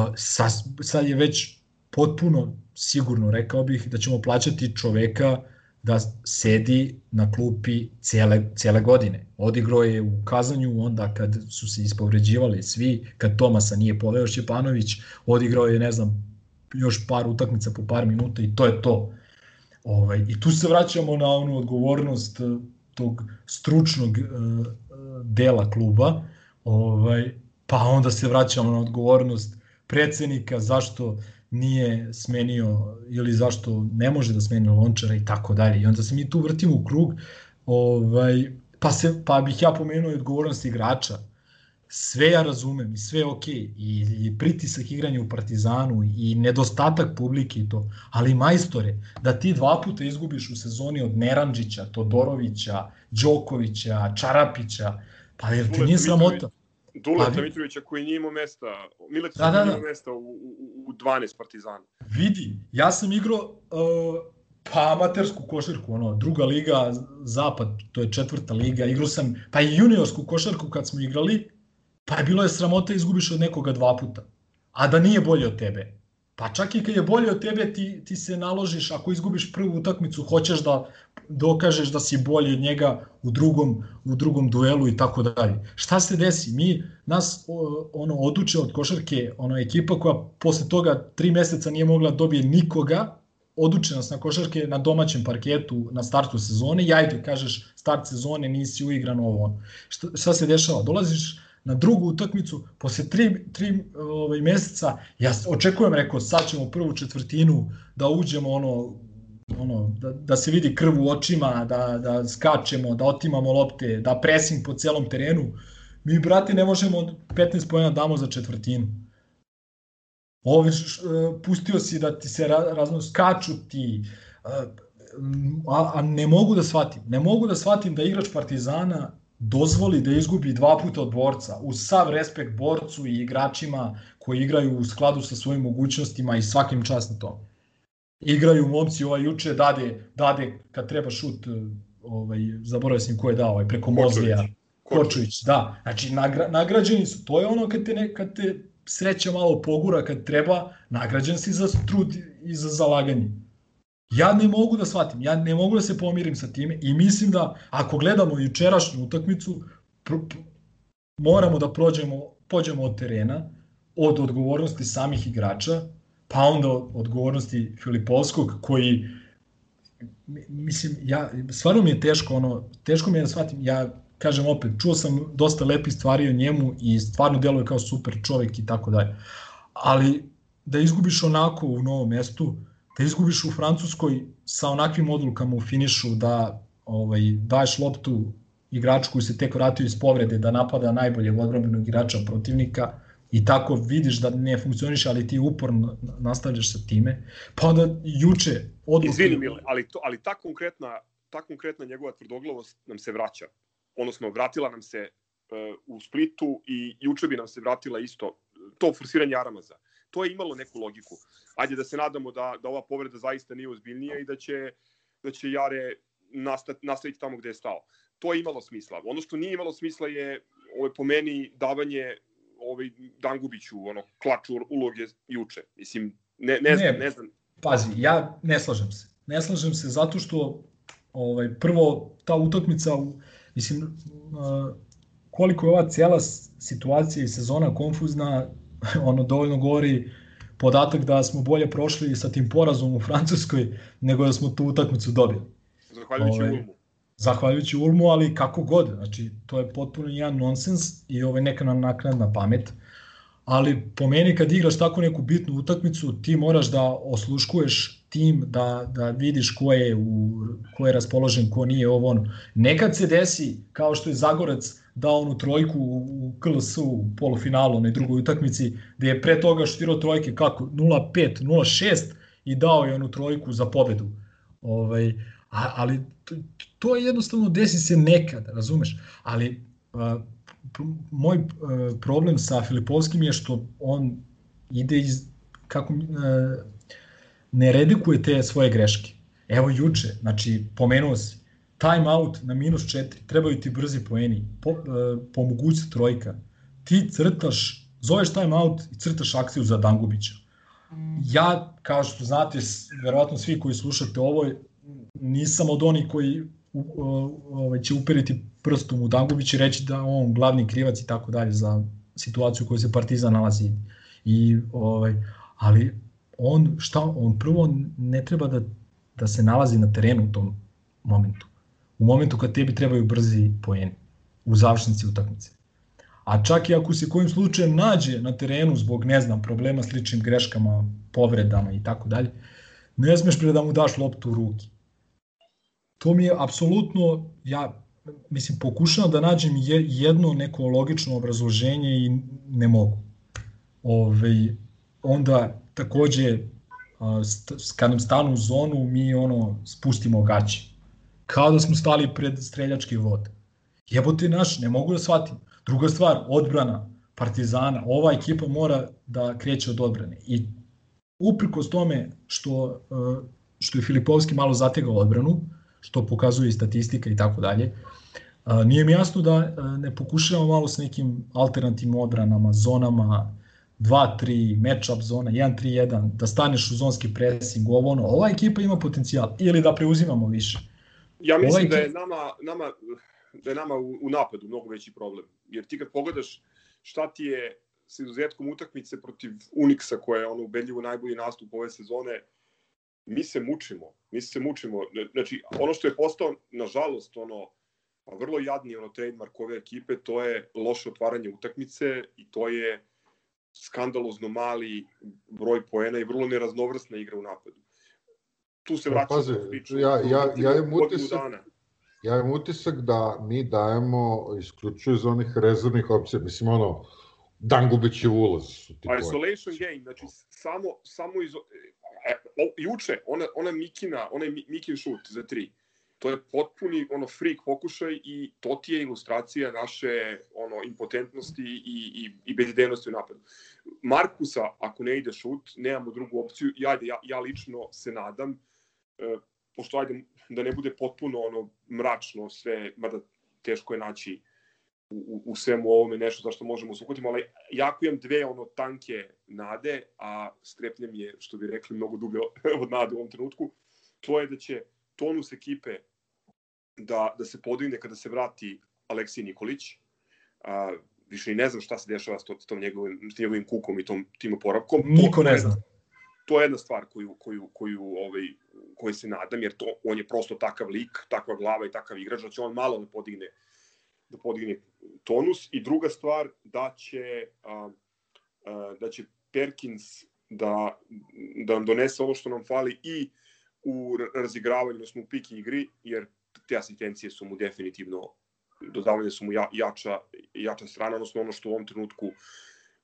sad je već potpuno sigurno, rekao bih, da ćemo plaćati čoveka da sedi na klupi cijele, cijele godine. Odigrao je u kazanju onda kad su se ispovređivali svi, kad Tomasa nije poveo Šćepanović, odigrao je, ne znam, još par utakmica po par minuta i to je to. Ovaj, I tu se vraćamo na onu odgovornost eh, tog stručnog uh, dela kluba, ovaj, pa onda se vraćamo na odgovornost predsednika zašto nije smenio ili zašto ne može da smeni Lončara i tako dalje. I onda se mi tu vrtimo u krug, ovaj, pa, se, pa bih ja pomenuo i odgovornost igrača. Sve ja razumem i sve je okej. Okay. I, I pritisak igranja u Partizanu i nedostatak publike i to. Ali majstore, da ti dva puta izgubiš u sezoni od Neranđića, Todorovića, Đokovića, Čarapića, pa jer ti nije sramota. Duleta pa, Mitrovića koji nije imao mesta, Miletić da, da, da. imao mesta u, u, u 12 Partizana. Vidi, ja sam igrao uh, pa amatersku košarku, ono, druga liga, zapad, to je četvrta liga, igrao sam, pa i juniorsku košarku kad smo igrali, pa je bilo je sramota izgubiš od nekoga dva puta, a da nije bolje od tebe. Pa čak i kad je bolje od tebe, ti, ti se naložiš, ako izgubiš prvu utakmicu, hoćeš da dokažeš da si bolji od njega u drugom, u drugom duelu i tako dalje. Šta se desi? Mi, nas ono, oduče od košarke, ono, ekipa koja posle toga tri meseca nije mogla da dobije nikoga, oduče nas na košarke na domaćem parketu na startu sezone i ajde, kažeš, start sezone, nisi uigran ovo. Šta, šta se dešava? Dolaziš na drugu utakmicu, posle tri, tri ovaj, meseca, ja očekujem, rekao, sad ćemo prvu četvrtinu da uđemo ono, ono, da, da se vidi krv u očima, da, da skačemo, da otimamo lopte, da presing po celom terenu. Mi, brate, ne možemo 15 pojena damo za četvrtinu. Ovi, š, pustio si da ti se razno skaču ti, a, a ne mogu da shvatim. Ne mogu da shvatim da igrač Partizana dozvoli da izgubi dva puta od borca, uz sav respekt borcu i igračima koji igraju u skladu sa svojim mogućnostima i svakim čast na to. Igraju momci ovaj juče, dade, dade kad treba šut, ovaj, zaboravio sam ko je dao, ovaj, preko Mozlija. Kočović, da. Znači, nagra, nagrađeni su. To je ono kad te, ne, kad te sreća malo pogura, kad treba, nagrađen si za trud i za zalaganje. Ja ne mogu da shvatim, ja ne mogu da se pomirim sa time i mislim da ako gledamo jučerašnju utakmicu, moramo da prođemo, pođemo od terena, od odgovornosti samih igrača, pa onda od odgovornosti Filipovskog koji mislim ja stvarno mi je teško ono teško mi je da shvatim ja kažem opet čuo sam dosta lepih stvari o njemu i stvarno deluje kao super čovek i tako dalje ali da izgubiš onako u novom mestu da izgubiš u Francuskoj sa onakvim odlukama u finišu da ovaj, daješ loptu igraču koji se tek vratio iz povrede da napada najbolje odbrambenog igrača protivnika i tako vidiš da ne funkcioniše, ali ti uporno nastavljaš sa time. Pa onda juče odluke... Izvini Mile, ali, to, ali ta konkretna, ta konkretna njegova tvrdoglavost nam se vraća. Odnosno, vratila nam se uh, u Splitu i juče bi nam se vratila isto to forsiranje Aramaza to je imalo neku logiku. Ajde da se nadamo da, da ova povreda zaista nije ozbiljnija i da će, da će Jare nastaviti tamo gde je stao. To je imalo smisla. Ono što nije imalo smisla je ovo po meni davanje ovaj Dangubiću ono klač uloge juče. Mislim ne ne znam, ne, ne znam. Pazi, ja ne slažem se. Ne slažem se zato što ovaj prvo ta utakmica mislim koliko je ova cijela situacija i sezona konfuzna, ono dovoljno govori podatak da smo bolje prošli sa tim porazom u Francuskoj nego da smo tu utakmicu dobili. Zahvaljujući ovaj, Ulmu. Zahvaljujući Ulmu, ali kako god, znači to je potpuno jedan nonsens i ovaj neka nam naknadna pamet. Ali po meni kad igraš tako neku bitnu utakmicu, ti moraš da osluškuješ tim, da, da vidiš ko je, u, ko je raspoložen, ko nije ovo ono. Nekad se desi, kao što je Zagorac dao onu trojku u KLS u polufinalu na drugoj utakmici, gde je pre toga štirao trojke kako 0-5, 0-6 i dao je onu trojku za pobedu. Ovaj, a, ali to, to je jednostavno desi se nekad, razumeš? Ali a, moj a, problem sa Filipovskim je što on ide iz kako a, ne redikuje te svoje greške. Evo juče, znači pomenuo si, time out na minus 4, trebaju ti brzi poeni, po, uh, po mogućstvu trojka. Ti crtaš, zoveš time out i crtaš akciju za Dangubića. Ja, kao što znate, verovatno svi koji slušate ovo, nisam od onih koji ovaj, će uperiti prstom u Dangubić i reći da on glavni krivac i tako dalje za situaciju u kojoj se Partizan nalazi. I, ovaj, ali on, šta, on prvo ne treba da, da se nalazi na terenu u tom momentu u momentu kad tebi trebaju brzi poeni u završnici utakmice. A čak i ako se kojim slučajem nađe na terenu zbog, ne znam, problema s ličnim greškama, povredama i tako dalje, ne smeš pre da mu daš loptu u ruki. To mi je apsolutno, ja mislim, pokušavam da nađem jedno neko logično obrazloženje i ne mogu. Ove, onda takođe, kad nam stanu u zonu, mi ono spustimo gaće kao da smo stali pred streljački vod. Jebote naš, ne mogu da shvatim. Druga stvar, odbrana Partizana, ova ekipa mora da kreće od odbrane. I uprkos tome što, e, što je Filipovski malo zategao odbranu, što pokazuje i statistika i tako dalje, e, nije mi jasno da e, ne pokušavamo malo s nekim alternativnim odbranama, zonama, 2-3, match-up zona, 1-3-1, da staneš u zonski pressing, ovo ono, ova ekipa ima potencijal, ili da preuzimamo više Ja mislim ovaj... da je nama, nama, da je nama u, u napadu mnogo veći problem. Jer ti kad pogledaš šta ti je s izuzetkom utakmice protiv Unixa koja je ono ubedljivo najbolji nastup ove sezone, mi se mučimo. Mi se mučimo. Znači, ono što je postao, nažalost, ono, pa vrlo jadni ono trademark ove ekipe, to je loše otvaranje utakmice i to je skandalozno mali broj poena i vrlo neraznovrsna igra u napadu tu se vraća Pazi, priču. Ja, ja, ja imam utisak, ja imam utisak da mi dajemo isključuju iz onih rezervnih opcija. Mislim, ono, Dangubić je ulaz. Ti Isolation game, znači samo, samo iz... E, o, juče, ona, ona Mikina, onaj Mikin šut za tri, to je potpuni ono freak pokušaj i to ti je ilustracija naše ono impotentnosti i, i, i bezidejnosti u napadu. Markusa, ako ne ide šut, nemamo drugu opciju. Ja, ja, ja lično se nadam pošto ajde da ne bude potpuno ono mračno sve, mada teško je naći u, u, u svemu ovome nešto zašto možemo se ali jako imam dve ono tanke nade, a strepnjem je, što bi rekli, mnogo dublje od nade u ovom trenutku, to je da će tonus ekipe da, da se podigne kada se vrati Aleksij Nikolić. A, više i ne znam šta se dešava s, to, s tom njegovim, s njegovim kukom i tom tim oporavkom. Niko ne zna. To je jedna stvar koju, koju, koju ovaj, koji se nadam, jer to, on je prosto takav lik, takva glava i takav igrač, da će on malo da podigne, da podigne tonus. I druga stvar, da će, a, a, da će Perkins da, da nam donese ono što nam fali i u razigravanju, odnosno u pik igri, jer te asistencije su mu definitivno dodavanje su mu ja, jača, jača strana, odnosno ono što u ovom trenutku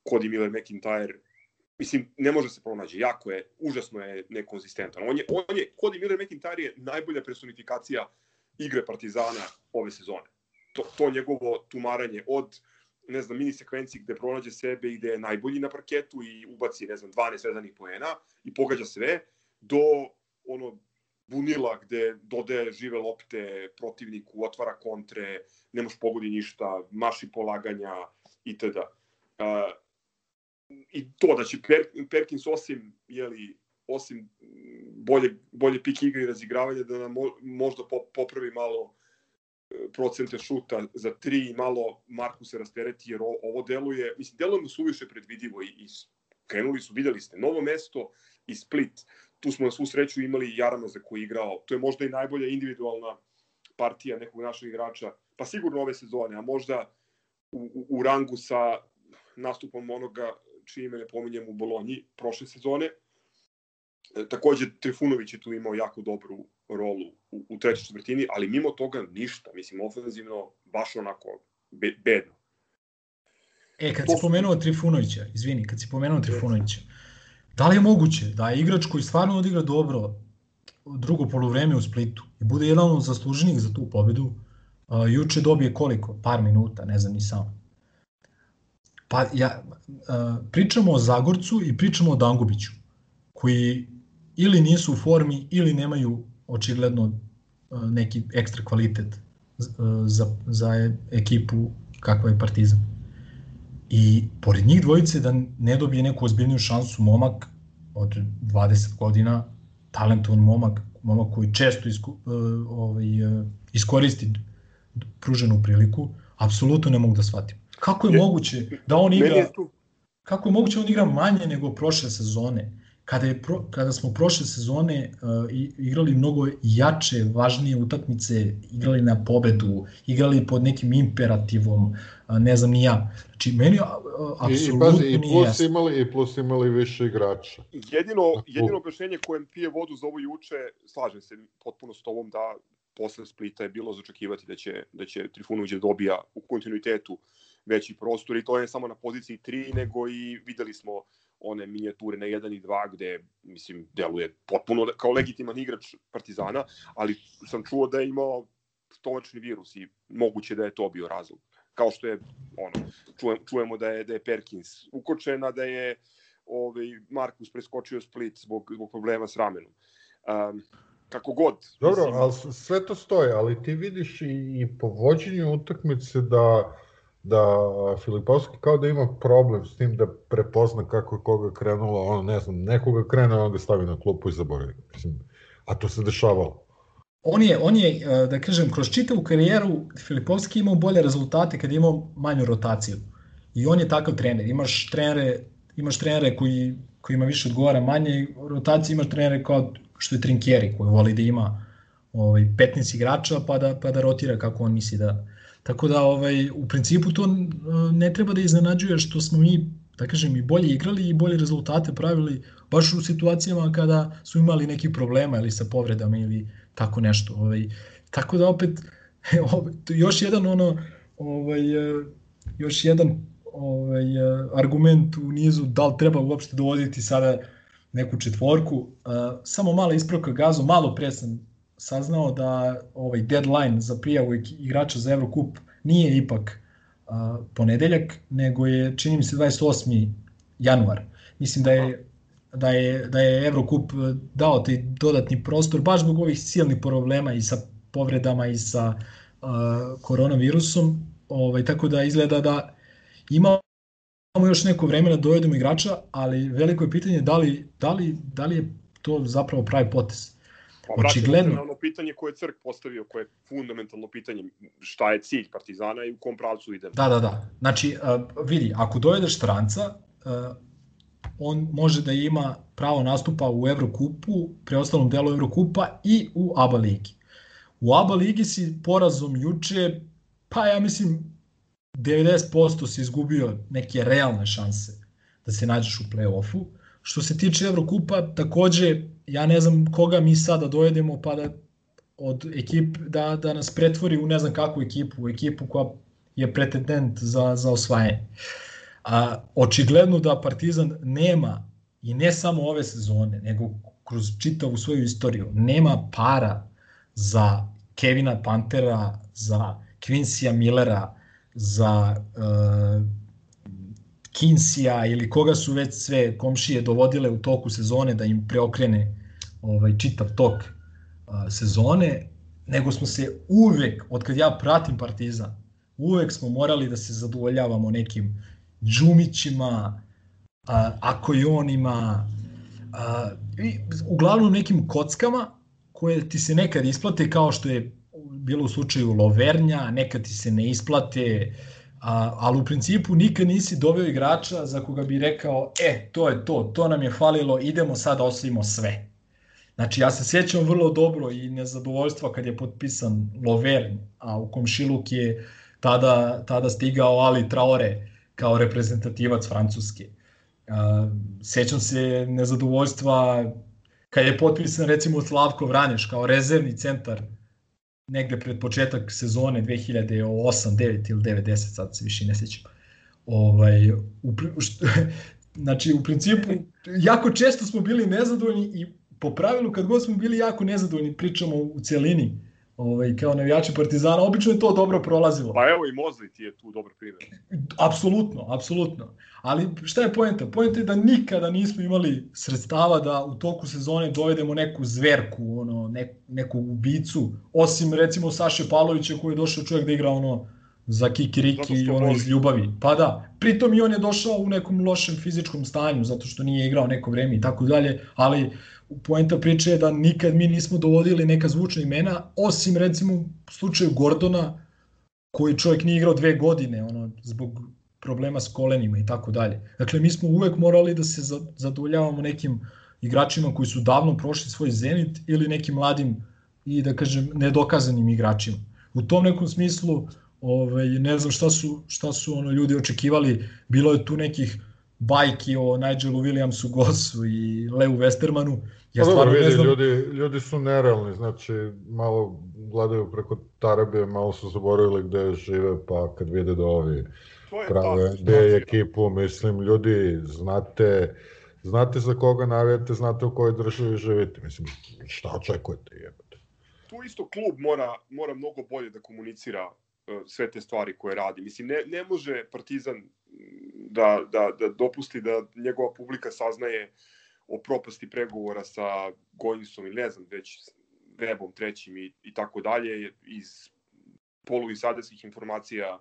Cody Miller McIntyre mislim, ne može se pronaći, jako je, užasno je nekonzistentan. On je, on je, Cody Miller McIntyre je najbolja personifikacija igre Partizana ove sezone. To, to njegovo tumaranje od ne znam, mini sekvenci gde pronađe sebe i gde je najbolji na parketu i ubaci, ne znam, 12 vezanih poena i pogađa sve, do ono bunila gde dodaje žive lopte protivniku, otvara kontre, ne može pogodi ništa, maši polaganja itd. Uh, I to da će per, Perkins osim, jeli, osim bolje, bolje pik igre i razigravanja, da nam možda popravi malo procente šuta za tri i malo Marku se rastereti, jer ovo deluje, mislim, deluje mu suviše predvidivo i, i krenuli su, videli ste, novo mesto i Split. Tu smo na svu sreću imali Jarama za koji igrao. To je možda i najbolja individualna partija nekog našeg igrača, pa sigurno ove sezone, a možda u, u, u rangu sa nastupom onoga čije ime ne pominjem u Bolonji prošle sezone. E, takođe, Trifunović je tu imao jako dobru rolu u, u trećoj četvrtini, ali mimo toga ništa. Mislim, ofenzivno baš onako be, bedno. E, kad to... si pomenuo Trifunovića, izvini, kad si pomenuo Trifunovića, da li je moguće da je igrač koji stvarno odigra dobro drugo polovreme u Splitu i bude jedan od zasluženih za tu pobedu, a, juče dobije koliko? Par minuta, ne znam ni sam. Pa ja, a, pričamo o Zagorcu i pričamo o Dangubiću, koji ili nisu u formi ili nemaju očigledno neki ekstra kvalitet za, za ekipu kakva je Partizan. I pored njih dvojice da ne dobije neku ozbiljniju šansu momak od 20 godina, talentovan momak, momak koji često isko, ovaj, iskoristi pruženu priliku, apsolutno ne mogu da shvatim. Kako je moguće da on igra kako je moguće da on igra manje nego prošle sezone? kada, je pro, kada smo prošle sezone uh, igrali mnogo jače, važnije utakmice, igrali na pobedu, igrali pod nekim imperativom, uh, ne znam ni ja. Znači, meni uh, apsolutno I, i, pazi, i plus jasno. imali, I plus imali više igrača. Jedino, jedino objašnjenje kojem pije vodu za ovo juče, slažem se potpuno s tobom da posle Splita je bilo začekivati da će, da će Trifunović da dobija u kontinuitetu veći prostor i to je samo na poziciji 3, nego i videli smo one minijature na 1 i 2 gde, mislim, deluje potpuno kao legitiman igrač Partizana, ali sam čuo da je imao stomačni virus i moguće da je to bio razlog. Kao što je, ono, čujemo, čujemo da je, da je Perkins ukočena, da je ovaj, Markus preskočio Split zbog, zbog problema s ramenom. Um, kako god. Dobro, mislim, ali sve to stoje, ali ti vidiš i, i po vođenju utakmice da da Filipovski kao da ima problem s tim da prepozna kako je koga krenulo, ono ne znam, nekoga krene, on ga stavi na klupu i zaboravi. Mislim, a to se dešavalo. On je, on je, e, da kažem, kroz čitavu karijeru Filipovski imao bolje rezultate kad je imao manju rotaciju. I on je takav trener. Imaš trenere, imaš trenere koji, koji ima više odgovara manje rotacije, imaš trenere kao što je Trinkieri koji voli da ima ovaj, 15 igrača pa da, pa da rotira kako on misli da, Tako da ovaj, u principu to ne treba da iznenađuje što smo mi da kažem i bolje igrali i bolje rezultate pravili baš u situacijama kada su imali neki problema ili sa povredama ili tako nešto. Ovaj, tako da opet još jedan ono ovaj, još jedan ovaj, argument u nizu da li treba uopšte dovoditi sada neku četvorku. Samo mala ispravka gazu, malo pre sam saznao da ovaj deadline za prijavu igrača za Evrokup nije ipak a, ponedeljak, nego je, čini mi se, 28. januar. Mislim da je da je, da je Evrokup dao taj dodatni prostor baš zbog ovih silnih problema i sa povredama i sa uh, koronavirusom, ovaj, tako da izgleda da imamo još neko vremena da dovedemo igrača, ali veliko je pitanje da li, da li, da li je to zapravo pravi potez. Pa očigledno. Na ono pitanje koje je Crk postavio, koje je fundamentalno pitanje, šta je cilj Partizana i u kom pravcu ide. Da, da, da. Znači, uh, vidi, ako dovedeš stranca, uh, on može da ima pravo nastupa u Evrokupu, preostalom delu Evrokupa i u ABA ligi. U ABA ligi si porazom juče, pa ja mislim 90% si izgubio neke realne šanse da se nađeš u play-offu. Što se tiče Evrokupa, takođe ja ne znam koga mi sada dojedemo pa da od ekip da, da nas pretvori u ne znam kakvu ekipu, u ekipu koja je pretendent za, za osvajanje. A, očigledno da Partizan nema i ne samo ove sezone, nego kroz čitavu svoju istoriju, nema para za Kevina Pantera, za Quincyja Millera, za uh, Kinsija ili koga su već sve komšije dovodile u toku sezone da im preokrene ovaj, čitav tok a, sezone, nego smo se uvek, od kad ja pratim Partizan, uvek smo morali da se zadovoljavamo nekim džumićima, a, akojonima, a, i uglavnom nekim kockama koje ti se nekad isplate kao što je bilo u slučaju Lovernja, nekad ti se ne isplate, a, ali u principu nikad nisi doveo igrača za koga bi rekao, e, to je to, to nam je falilo, idemo sad da sve. Znači, ja se sjećam vrlo dobro i nezadovoljstva kad je potpisan Lovern, a u Komšiluk je tada, tada stigao Ali Traore kao reprezentativac Francuske. Sjećam se nezadovoljstva kad je potpisan recimo Slavko Vranješ kao rezervni centar negde pred početak sezone 2008, 9 ili 9, 10, sad se više ne sjećam. Ovaj, u, što, znači, u principu, jako često smo bili nezadovoljni i po pravilu kad god smo bili jako nezadovoljni, pričamo u celini, ovaj, kao navijači Partizana, obično je to dobro prolazilo. Pa evo i Mozli ti je tu dobar primjer. Apsolutno, apsolutno. Ali šta je poenta? Poenta je da nikada nismo imali sredstava da u toku sezone dovedemo neku zverku, ono, ne, neku ubicu, osim recimo Saše Pavlovića koji je došao čovjek da igra ono za kikiriki i ono iz ljubavi. Pa da, pritom i on je došao u nekom lošem fizičkom stanju zato što nije igrao neko vreme i tako dalje, ali poenta priče je da nikad mi nismo dovodili neka zvučna imena, osim recimo u slučaju Gordona, koji čovjek nije igrao dve godine, ono, zbog problema s kolenima i tako dalje. Dakle, mi smo uvek morali da se zadovoljavamo nekim igračima koji su davno prošli svoj zenit ili nekim mladim i da kažem nedokazanim igračima. U tom nekom smislu ovaj, ne znam šta su, šta su ono ljudi očekivali, bilo je tu nekih bajki o Nigelu Williamsu Gossu i Leu Westermanu. Ja pa stvarno vidi, ne znam... ljudi, ljudi su nerealni, znači malo gledaju preko Tarabe, malo su zaboravili gde žive, pa kad vide da ovi prave gde je ekipu, mislim, ljudi, znate, znate za koga navijate, znate u kojoj državi živite, mislim, šta očekujete, jebate. Tu isto klub mora, mora mnogo bolje da komunicira uh, sve te stvari koje radi. Mislim, ne, ne može Partizan da, da, da dopusti da njegova publika saznaje o propasti pregovora sa Gojinsom ili ne znam, već webom trećim i, i tako dalje iz polu i sadarskih informacija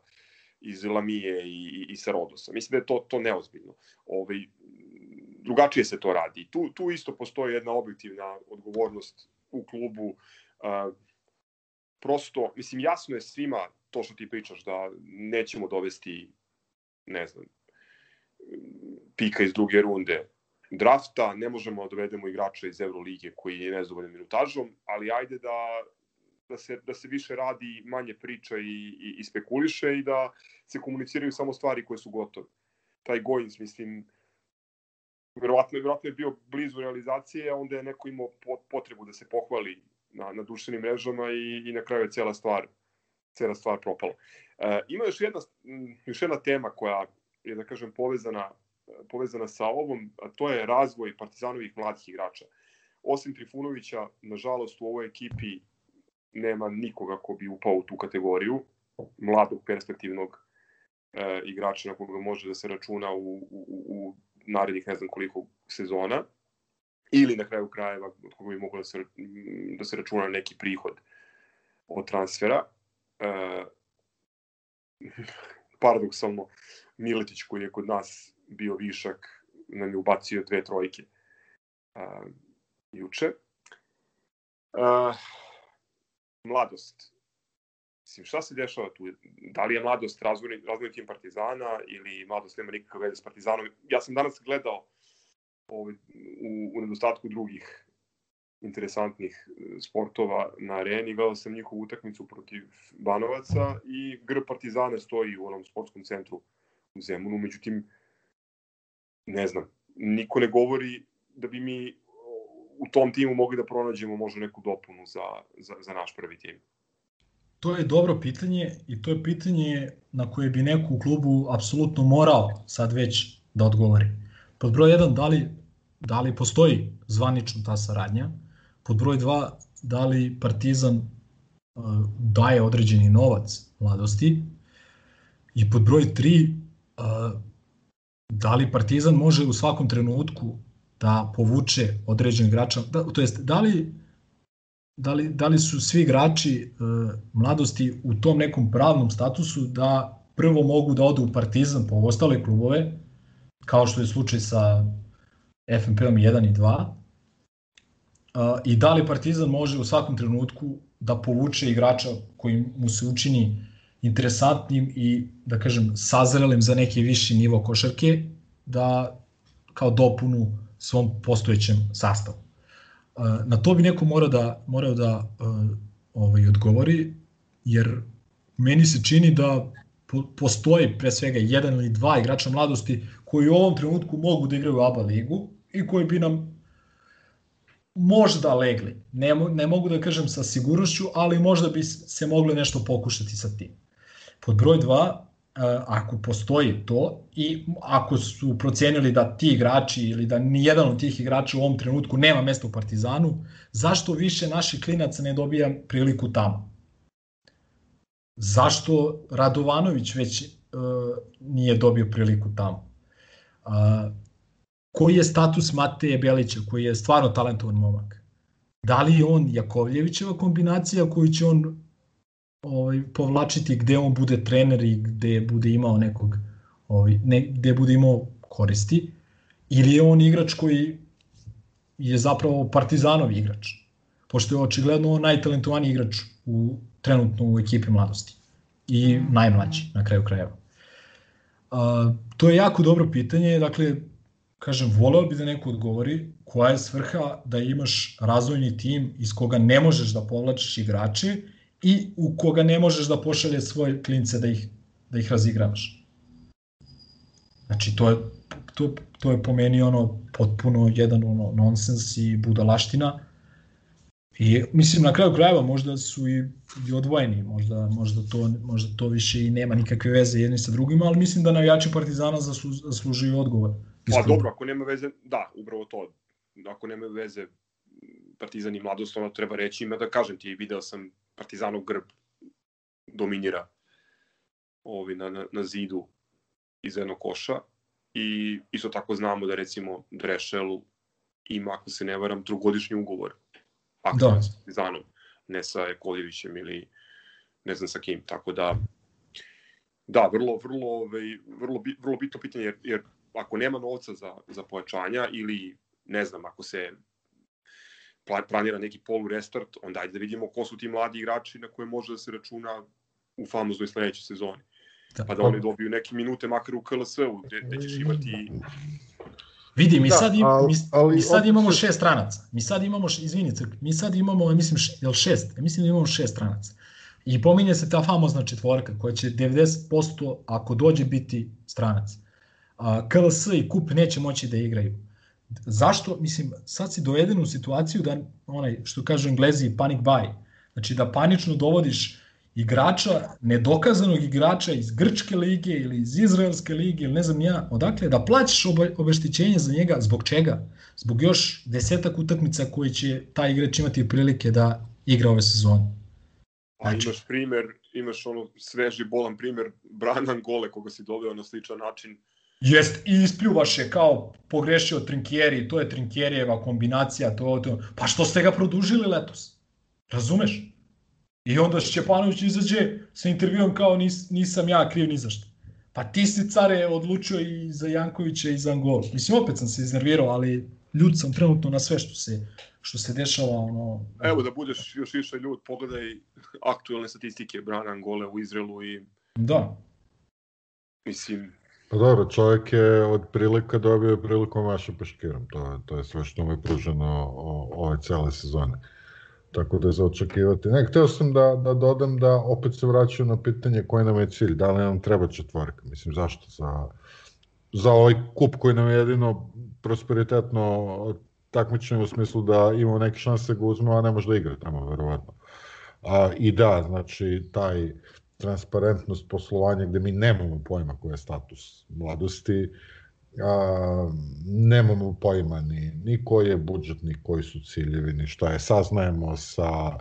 iz Lamije i, i, i sa Rodosa. Mislim da je to, to neozbiljno. Ove, ovaj, drugačije se to radi. Tu, tu isto postoji jedna objektivna odgovornost u klubu. Uh, prosto, mislim, jasno je svima to što ti pričaš da nećemo dovesti ne znam, pika iz druge runde drafta, ne možemo da dovedemo igrača iz Euroligije koji je nezadovoljan minutažom, ali ajde da, da, se, da se više radi, manje priča i, i, i spekuliše i da se komuniciraju samo stvari koje su gotove. Taj Gojins, mislim, verovatno, verovatno je bio blizu realizacije, a onda je neko imao potrebu da se pohvali na, na društvenim mrežama i, i na kraju je cijela stvar, cijela stvar propala. E, ima još jedna, još jedna tema koja je, da kažem, povezana, povezana sa ovom, a to je razvoj partizanovih mladih igrača. Osim Trifunovića, nažalost, u ovoj ekipi nema nikoga ko bi upao u tu kategoriju mladog perspektivnog e, igrača na koga može da se računa u, u, u narednih ne znam koliko sezona ili na kraju krajeva od koga bi moglo da se, da se računa neki prihod od transfera. E, paradoksalno Miletić koji je kod nas bio višak nam je ubacio dve trojke uh, juče. Uh, mladost. Mislim, šta se dešava tu? Da li je mladost razvojni, razvojni tim Partizana ili mladost nema nikakve veze s Partizanom? Ja sam danas gledao ovaj, u, u nedostatku drugih interesantnih e, sportova na areni, gledao sam njihovu utakmicu protiv Banovaca i Gr Partizana stoji u onom sportskom centru u Zemunu, međutim, ne znam, niko ne govori da bi mi u tom timu mogli da pronađemo možda neku dopunu za, za, za naš prvi tim. To je dobro pitanje i to je pitanje na koje bi neko u klubu apsolutno morao sad već da odgovori. Pod broj 1, da li, da li postoji zvanično ta saradnja? Pod broj 2, da li Partizan uh, daje određeni novac mladosti? I pod broj 3, uh, da li Partizan može u svakom trenutku da povuče određen igrača, da, to jest da li da li, da li su svi igrači uh, mladosti u tom nekom pravnom statusu da prvo mogu da odu u Partizan po ostale klubove, kao što je slučaj sa FNP-om 1 i 2, i da li Partizan može u svakom trenutku da povuče igrača koji mu se učini interesantnim i da kažem sazrelim za neki viši nivo košarke da kao dopunu svom postojećem sastavu. Na to bi neko morao da morao da ovaj odgovori jer meni se čini da postoji pre svega jedan ili dva igrača mladosti koji u ovom trenutku mogu da igraju ABA ligu i koji bi nam možda legli. Ne, ne mogu da kažem sa sigurnošću, ali možda bi se moglo nešto pokušati sa tim. Pod broj 2, ako postoji to i ako su procenili da ti igrači ili da ni jedan od tih igrača u ovom trenutku nema mesta u Partizanu, zašto više naših klinaca ne dobija priliku tamo? Zašto Radovanović već uh, nije dobio priliku tamo? Uh, koji je status Mateje Belića, koji je stvarno talentovan momak? Da li je on Jakovljevićeva kombinacija koju će on ovaj, povlačiti gde on bude trener i gde bude imao nekog ovaj, ne, gde bude imao koristi ili je on igrač koji je zapravo partizanov igrač pošto je očigledno on najtalentovaniji igrač u, trenutno u ekipi mladosti i najmlađi na kraju krajeva. A, to je jako dobro pitanje, dakle, kažem, voleo bi da neko odgovori koja je svrha da imaš razvojni tim iz koga ne možeš da povlačiš igrače i u koga ne možeš da pošalje svoje klince da ih, da ih razigravaš. Znači, to je, to, to je po meni ono potpuno jedan ono nonsens i budalaština. I mislim na kraju krajeva možda su i, i odvojeni, možda, možda, to, možda to više i nema nikakve veze jedni sa drugima, ali mislim da navijači Partizana zaslu, zaslužuju odgovor. Pa dobro, ako nema veze, da, upravo to. Ako nema veze Partizan i mladost, ono treba reći, ima da kažem ti, video sam Partizanov grb dominira ovi na, na, na zidu iz jednog koša i isto tako znamo da recimo Drešel ima, ako se ne varam, trugodišnji ugovor aktualno da. sa Partizanom, ne sa Koljevićem ili ne znam sa kim, tako da da, vrlo, vrlo, ovaj, vrlo, vrlo bitno pitanje, jer, jer ako nema novca za, za pojačanja ili ne znam, ako se planira neki polu restart, onda ajde da vidimo ko su ti mladi igrači na koje može da se računa u famoznoj sledećoj sezoni. Da, pa da oni dobiju neke minute makar u KLS-u, gde, gde ćeš imati Vidi, mi da, sad, im, mi, ali, mi sad imamo šest stranaca. Mi sad imamo, izvini, mi sad imamo, mislim, jel šest? Ja mislim da imamo šest stranaca. I pominje se ta famozna četvorka koja će 90% ako dođe biti stranac. KLS i KUP neće moći da igraju zašto, mislim, sad si doveden u situaciju da, onaj, što kažu englezi, panic buy, znači da panično dovodiš igrača, nedokazanog igrača iz Grčke lige ili iz Izraelske lige ili ne znam ja, odakle, da plaćaš obe, obeštećenje za njega, zbog čega? Zbog još desetak utakmica koje će taj igrač imati prilike da igra ove sezone. A znači, imaš primer, imaš ono sveži bolan primer Branan Gole koga si doveo na sličan način Jest, i ispljuvaše kao pogrešio Trinkieri, to je Trinkierijeva kombinacija, to, to. Pa što ste ga produžili letos? Razumeš? I onda Šćepanović izađe sa intervjuom kao nis, nisam ja kriv ni za što. Pa ti si care odlučio i za Jankovića i za Angolu. Mislim, opet sam se iznervirao, ali ljud sam trenutno na sve što se, što se dešava. Ono... Evo da budeš još više ljud, pogledaj aktualne statistike Brana Angole u Izraelu i... Da. Mislim, Pa dobro, čovjek je od prilika dobio priliku maša peškirom, to je, to je sve što mu je pruženo ove cele sezone. Tako da je za očekivati. Ne, hteo sam da, da dodam da opet se vraćaju na pitanje koji nam je cilj, da li nam treba četvorka, mislim zašto, za, za ovaj kup koji nam je jedino prosperitetno takmičenje u smislu da imamo neke šanse da ga uzmemo, a ne može da igra tamo, verovatno. A, I da, znači, taj transparentnost poslovanja gde mi nemamo pojma koji je status mladosti, a, nemamo pojma ni, ni koji je budžet, ni koji su ciljevi, ni šta je. Saznajemo sa,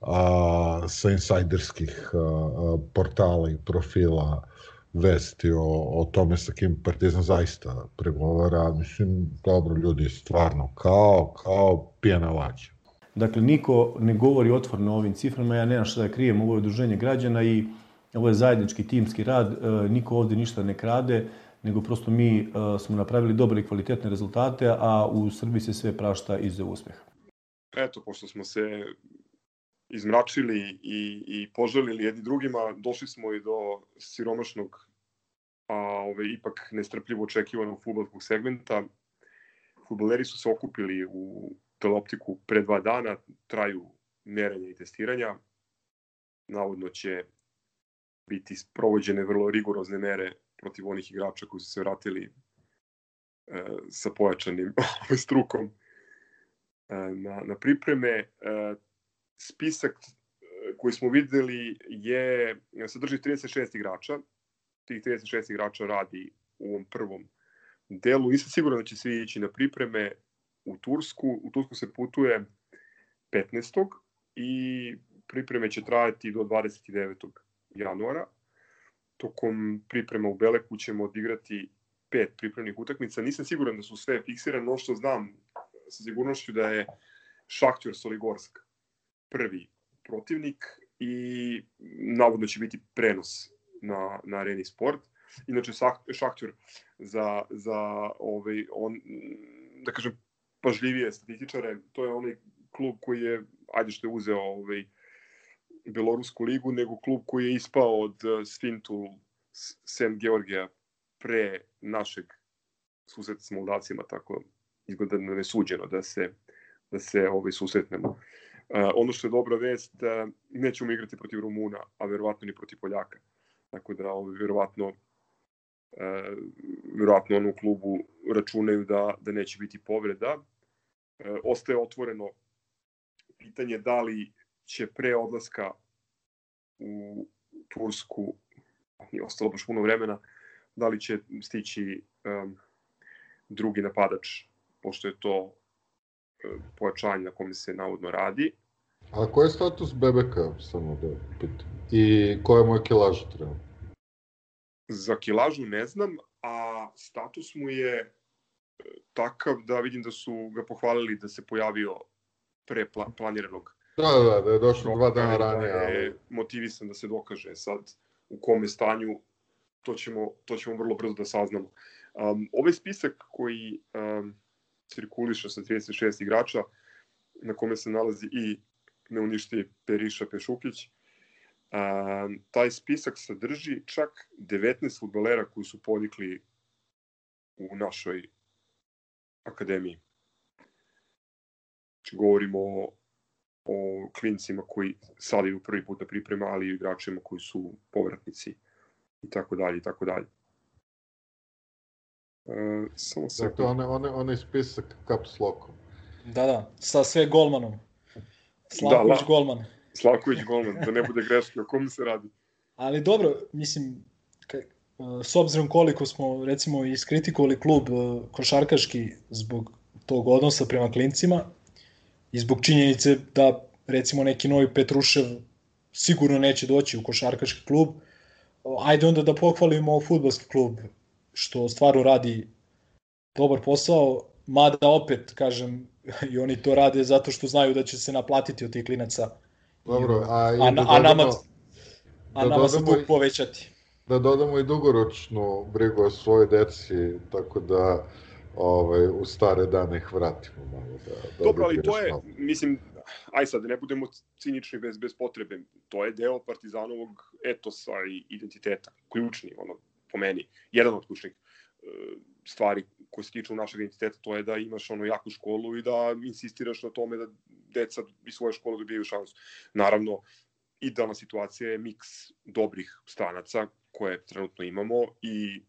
a, sa insajderskih a, a, portala i profila vesti o, o tome sa kim Partizan zaista pregovara. Mislim, dobro, ljudi, stvarno, kao, kao pijena lađa. Dakle, niko ne govori otvorno o ovim ciframa, ja nemam šta da krijem, ovo je udruženje građana i ovo je zajednički timski rad, e, niko ovde ništa ne krade, nego prosto mi e, smo napravili dobre i kvalitetne rezultate, a u Srbiji se sve prašta iz uspeha. Eto, pošto smo se izmračili i, i poželili jedni drugima, došli smo i do siromašnog, a ove, ipak nestrpljivo očekivanog futbolskog segmenta. Futboleri su se okupili u teleoptiku pre dva dana, traju merenja i testiranja. Navodno će biti provođene vrlo rigorozne mere protiv onih igrača koji su se vratili e, sa pojačanim strukom e, na, na pripreme. E, spisak e, koji smo videli je, sadrži 36 igrača. Tih 36 igrača radi u ovom prvom delu. Nisam siguran da će svi ići na pripreme u Tursku. U Tursku se putuje 15. i pripreme će trajati do 29. januara. Tokom priprema u Beleku ćemo odigrati pet pripremnih utakmica. Nisam siguran da su sve fiksirane, no što znam sa sigurnošću da je Šahtjor Soligorsk prvi protivnik i navodno će biti prenos na, na Areni Sport. Inače, Šahtjor za, za ovaj, on, da kažem, pažljivije statističare, to je onaj klub koji je, ajde što je uzeo ovaj, Belorusku ligu, nego klub koji je ispao od eh, Sfintu Sem Georgija pre našeg susreta s Moldavcima, tako izgleda da je suđeno da se, da se ovaj, susretnemo. Uh, ono što je dobra vest, uh, nećemo igrati protiv Rumuna, a verovatno ni protiv Poljaka. Tako da ovaj, verovatno uh, verovatno ono u klubu računaju da, da neće biti povreda. Uh, ostaje otvoreno pitanje da li će pre odlaska u Tursku, nije ostalo baš puno vremena, da li će stići um, drugi napadač, pošto je to um, pojačanje na kome se navodno radi. A koji je status Bebeka, samo da pitam? I koja je moja kilaža trenutno? Za kilažu ne znam, a status mu je e, takav da vidim da su ga pohvalili da se pojavio pre planiranog Da, da, da je došao dva dana ranije. Da je ali... motivisan da se dokaže sad u kome stanju, to ćemo, to ćemo vrlo brzo da saznamo. Um, ovaj spisak koji um, cirkuliše sa 36 igrača, na kome se nalazi i ne uništi Periša Pešukić, um, taj spisak sadrži čak 19 futbolera koji su podikli u našoj akademiji. Znači, govorimo o o klincima koji sad idu prvi put na priprema, ali i igračima koji su povratnici i tako dalje i tako dalje. Uh, samo se... Dakle, one, one, one spisak caps lockom. Da, da, sa sve golmanom. Slavković da, golman. Slavković golman, da ne bude greške, o kom se radi. Ali dobro, mislim, s obzirom koliko smo recimo iskritikovali klub e, košarkaški zbog tog odnosa prema klincima, i zbog činjenice da recimo neki novi Petrušev sigurno neće doći u košarkaški klub, ajde onda da pohvalimo futbolski klub što stvarno radi dobar posao, mada opet, kažem, i oni to rade zato što znaju da će se naplatiti od tih klinaca. Dobro, a, i a, da a nama, a da nama se dug povećati. Da dodamo i dugoročnu brigu o svojoj deci, tako da ovaj, u stare dane ih vratimo malo. Da, da Dobro, ali to je, malo. mislim, aj sad, ne budemo cinični bez, bez potrebe, to je deo Partizanovog etosa i identiteta, ključni, ono, po meni, jedan od ključnih e, stvari koje se tiču našeg identiteta, to je da imaš ono jaku školu i da insistiraš na tome da deca i svoje škole dobijaju šansu. Naravno, idealna situacija je miks dobrih stranaca koje trenutno imamo i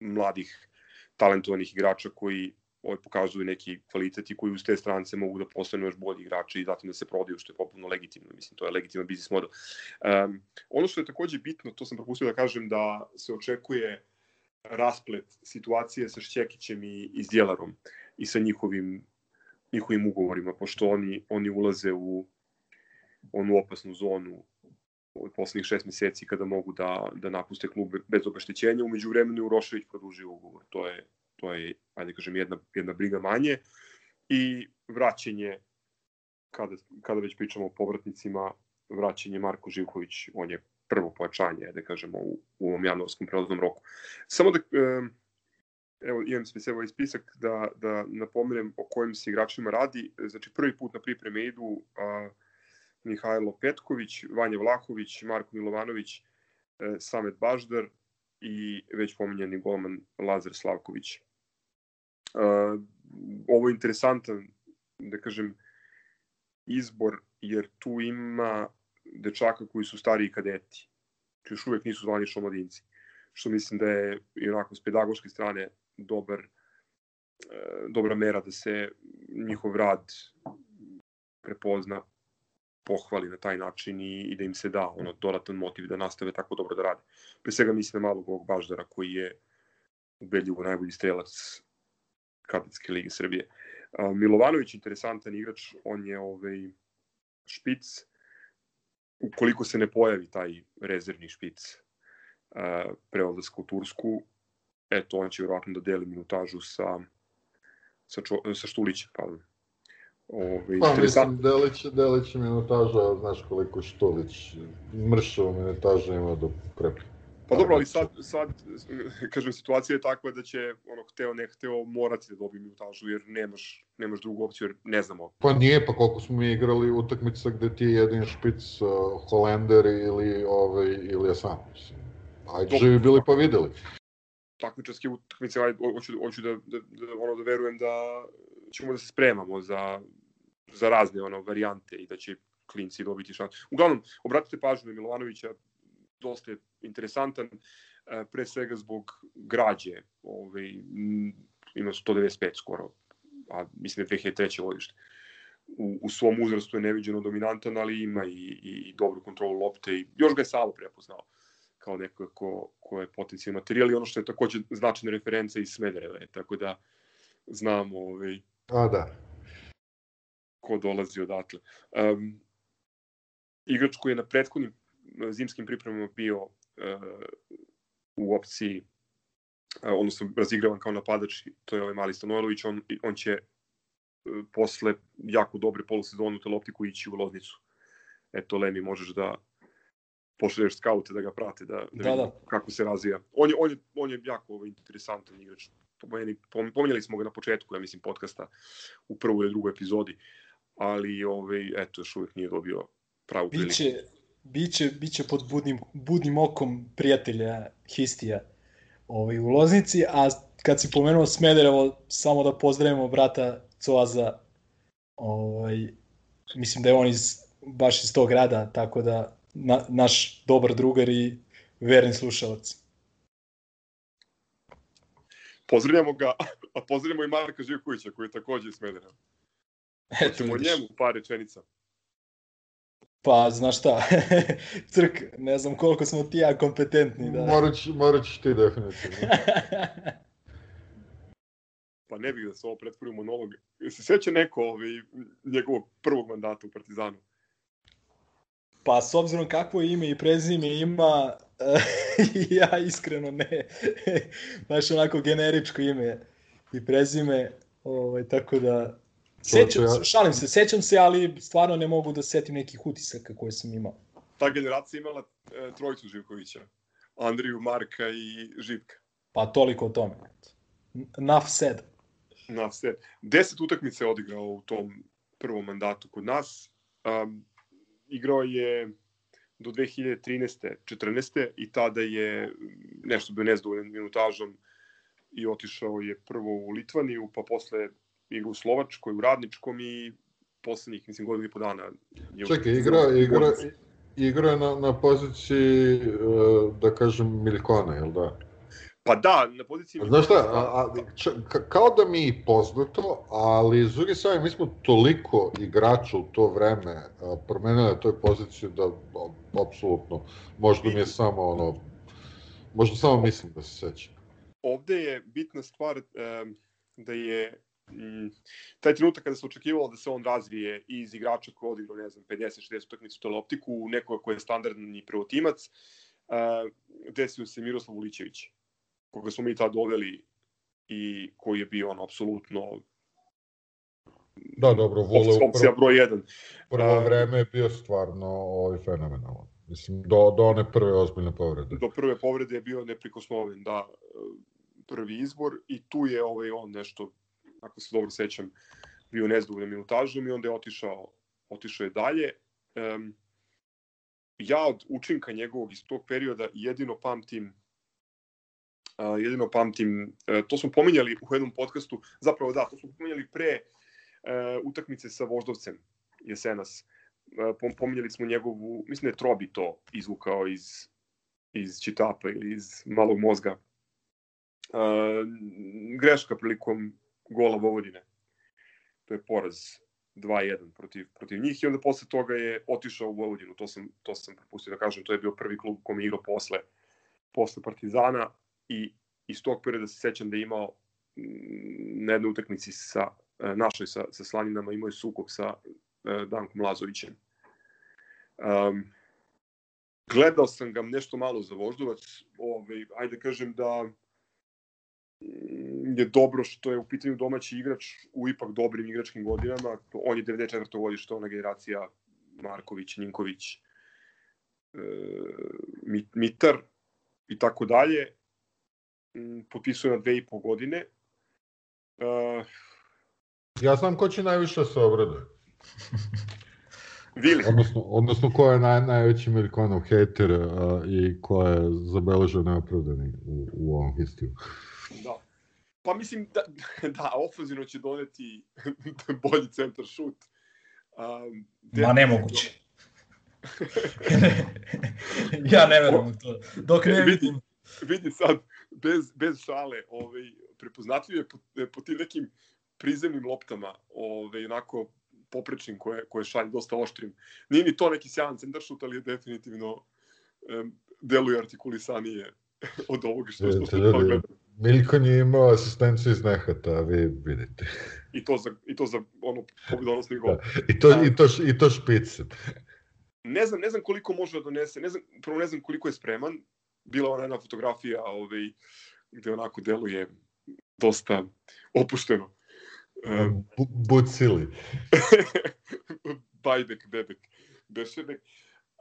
mladih talentovanih igrača koji ovaj, pokazuju neki kvalitet i koji uz te strance mogu da postanu još bolji igrači i zatim da se prodaju, što je popuno legitimno. Mislim, to je legitiman biznis model. Um, ono što je takođe bitno, to sam propustio da kažem, da se očekuje rasplet situacije sa Šćekićem i, i Zdjelarom i sa njihovim, njihovim ugovorima, pošto oni, oni ulaze u onu opasnu zonu u poslednjih šest meseci kada mogu da, da napuste klub bez obeštećenja. Umeđu vremenu je Urošević produžio ugovor. To je, to je ajde kažem, jedna, jedna briga manje. I vraćanje, kada, kada već pričamo o povratnicima, vraćanje Marko Živković, on je prvo pojačanje, da kažemo, u, u ovom januarskom prelaznom roku. Samo da, evo, imam sve ovaj spisak da, da napomenem o kojim se igračima radi. Znači, prvi put na pripreme idu a, Mihajlo Petković, Vanja Vlahović, Marko Milovanović, e, Samet Baždar i već pominjeni golman Lazar Slavković. A, ovo je interesantan, da kažem, izbor, jer tu ima dečaka koji su stariji kadeti. Znači, još uvek nisu zvanično mladinci. Što mislim da je i onako s pedagoške strane dobar, e, dobra mera da se njihov rad prepozna, pohvali na taj način i, i da im se da ono dodatan motiv da nastave tako dobro da rade. Pre svega mislim na malog ovog Baždara koji je ubedljivo najbolji strelac Kadetske lige Srbije. Uh, Milovanović interesantan igrač, on je ovaj špic ukoliko se ne pojavi taj rezervni špic uh, pre odlaska u Tursku, eto, on će vjerojatno da deli minutažu sa, sa, čo, sa Štulićem, pardon. Ove, pa, mislim, Delić, Delić minutaža, znaš koliko Štulić mršava minutaža ima do prepreka. Pa dobro, ali sad, sad, kažem, situacija je takva da će, ono, hteo, ne hteo, morati da dobije minutažu, jer nemaš, nemaš drugu opciju, jer ne znamo. Pa nije, pa koliko smo mi igrali utakmica gde ti je jedin špic uh, Holender ili, ovaj, ili Asan. Ajde, živi bili pa videli takmičarske utakmice, ajde, hoću, hoću da, da, da, ono, da verujem da ćemo da se spremamo za, za razne ono, varijante i da će klinci dobiti šansu. Uglavnom, obratite pažnju na Milovanovića, dosta je interesantan, e, pre svega zbog građe, ovaj, ima 195 skoro, a mislim da je 2003. godište. U, u svom uzrastu je neviđeno dominantan, ali ima i, i, i dobru kontrolu lopte i još ga je Savo prepoznao kao neko ko, ko je potencijalni materijal i ono što je takođe značajna referenca iz Smedereve, tako da znamo ovaj, A, da. ko dolazi odatle. Um, igrač koji je na prethodnim zimskim pripremama bio uh, u opciji uh, odnosno razigravan kao napadač, to je ovaj mali Stanojlović, on, on će uh, posle jako dobre polusezone u teloptiku ići u Loznicu. Eto, Lemi, možeš da pošalješ skaute da ga prate, da, da, da, da. kako se razvija. On je, on je, on je jako ovaj, interesantan igrač. Pomenjali smo ga na početku, ja mislim, podcasta u prvoj ili drugoj epizodi, ali ovaj, eto, još uvijek nije dobio pravu priliku. Biće, biće, biće pod budnim, budnim okom prijatelja Histija ovaj, u Loznici, a kad si pomenuo Smederevo, samo da pozdravimo brata Coaza, ovaj, mislim da je on iz, baš iz tog grada, tako da na, naš dobar drugar i verni slušalac. Pozdravljamo ga, a pozdravljamo i Marka Živkovića koji je takođe iz Smedera. Hoćemo njemu par rečenica. Pa, znaš šta, Crk, ne znam koliko smo ti ja kompetentni. Da... Morat, morat ćeš ti definitivno. pa ne bih da se ovo pretvori monolog. Se seća neko ovaj, njegovog prvog mandata u Partizanu? Pa s obzirom kakvo ime i prezime ima, ja iskreno ne. Znaš, onako generičko ime i prezime, ovaj, tako da... Sećam, ja... šalim se, sećam se, ali stvarno ne mogu da setim nekih utisaka koje sam imao. Ta generacija imala e, trojicu Živkovića. Andriju, Marka i Živka. Pa toliko o tome. Naf said. Naf said. Deset utakmice je odigrao u tom prvom mandatu kod nas. Um, igrao je do 2013. 14. i tada je nešto bio nezdovoljan minutažom i otišao je prvo u Litvaniju, pa posle igra u Slovačkoj, u Radničkom i poslednjih, mislim, godinu i po dana. Je Čekaj, igra, igra, igra na, na poziciji, e, da kažem, Miljkona, jel da? Pa da, na poziciji... Znaš šta, a, a, č, kao da mi poznato, ali s druge strane mi smo toliko igrača u to vreme a, promenili na toj poziciji da apsolutno, možda mi je samo ono, možda samo mislim da se sećam. Ovde je bitna stvar e, da je taj trenutak kada se očekivalo da se on razvije iz igrača koji odigrao, ne znam, 50-60 utakmicu u teleoptiku, u nekoga koji je standardni prvotimac, e, desio se Miroslav Ulićević koga smo mi tad doveli i koji je bio ono apsolutno Da, dobro, vole opcija broj 1. Prvo vreme je bio stvarno ovaj fenomenalan. Mislim, do, do one prve ozbiljne povrede. Do prve povrede je bio neprikosnoven, da, prvi izbor i tu je ovaj on nešto, ako se dobro sećam, bio nezdovoljno minutažom i onda je otišao, otišao je dalje. Um, ja od učinka njegovog iz tog perioda jedino pamtim uh, jedino pamtim, uh, to smo pominjali u jednom podcastu, zapravo da, to smo pominjali pre uh, utakmice sa Voždovcem jesenas. Uh, pominjali smo njegovu, mislim da je Trobi to izvukao iz, iz čitapa ili iz malog mozga. Uh, greška prilikom gola Vojvodine. To je poraz 2-1 protiv, protiv njih i onda posle toga je otišao u Vojvodinu, to sam, to sam propustio da kažem, to je bio prvi klub kom je igrao posle, posle Partizana i iz tog perioda se sećam da je imao mm, na jednoj utakmici sa e, našoj sa, sa Slaninama imao je sukob sa uh, Dankom Lazovićem. Um, gledao sam ga nešto malo za Voždovac, ovaj, ajde kažem da je dobro što je u pitanju domaći igrač u ipak dobrim igračkim godinama. On je 94. godište, ona generacija Marković, Ninković, e, Mitar i tako dalje. Mm, potpisuje na dve i po godine. E, ja znam ko će najviše da se obrade. Vili. Odnosno, odnosno ko je naj, najveći Amerikanov hater uh, i ko je zabeležao neopravdani u, u ovom histiju. Da. Pa mislim da, da ofenzivno će doneti bolji centar šut. Um, Ma nemoguće. ja ne verujem u to. Dok ne vidim... Vidi sad, bez, bez šale, ovaj, prepoznatljiv je po, po tim nekim prizemnim loptama, ovaj, onako poprečnim koje, koje šalje dosta oštrim. Nije ni to neki sjajan centar šut, ali je definitivno um, deluje artikulisanije od ovoga što, što smo gledali. Miljko je imao asistenciju iz Nehata, vi vidite. I to za, i to za ono pobedonosni gol. Da. I, to, da. i, to, I to špicem. Ne znam, ne znam koliko može da donese, ne znam, prvo ne znam koliko je spreman. Bila ona jedna fotografija ovaj, gde onako deluje dosta opušteno. Um, Bucili. Bajbek, bebek, bešebek.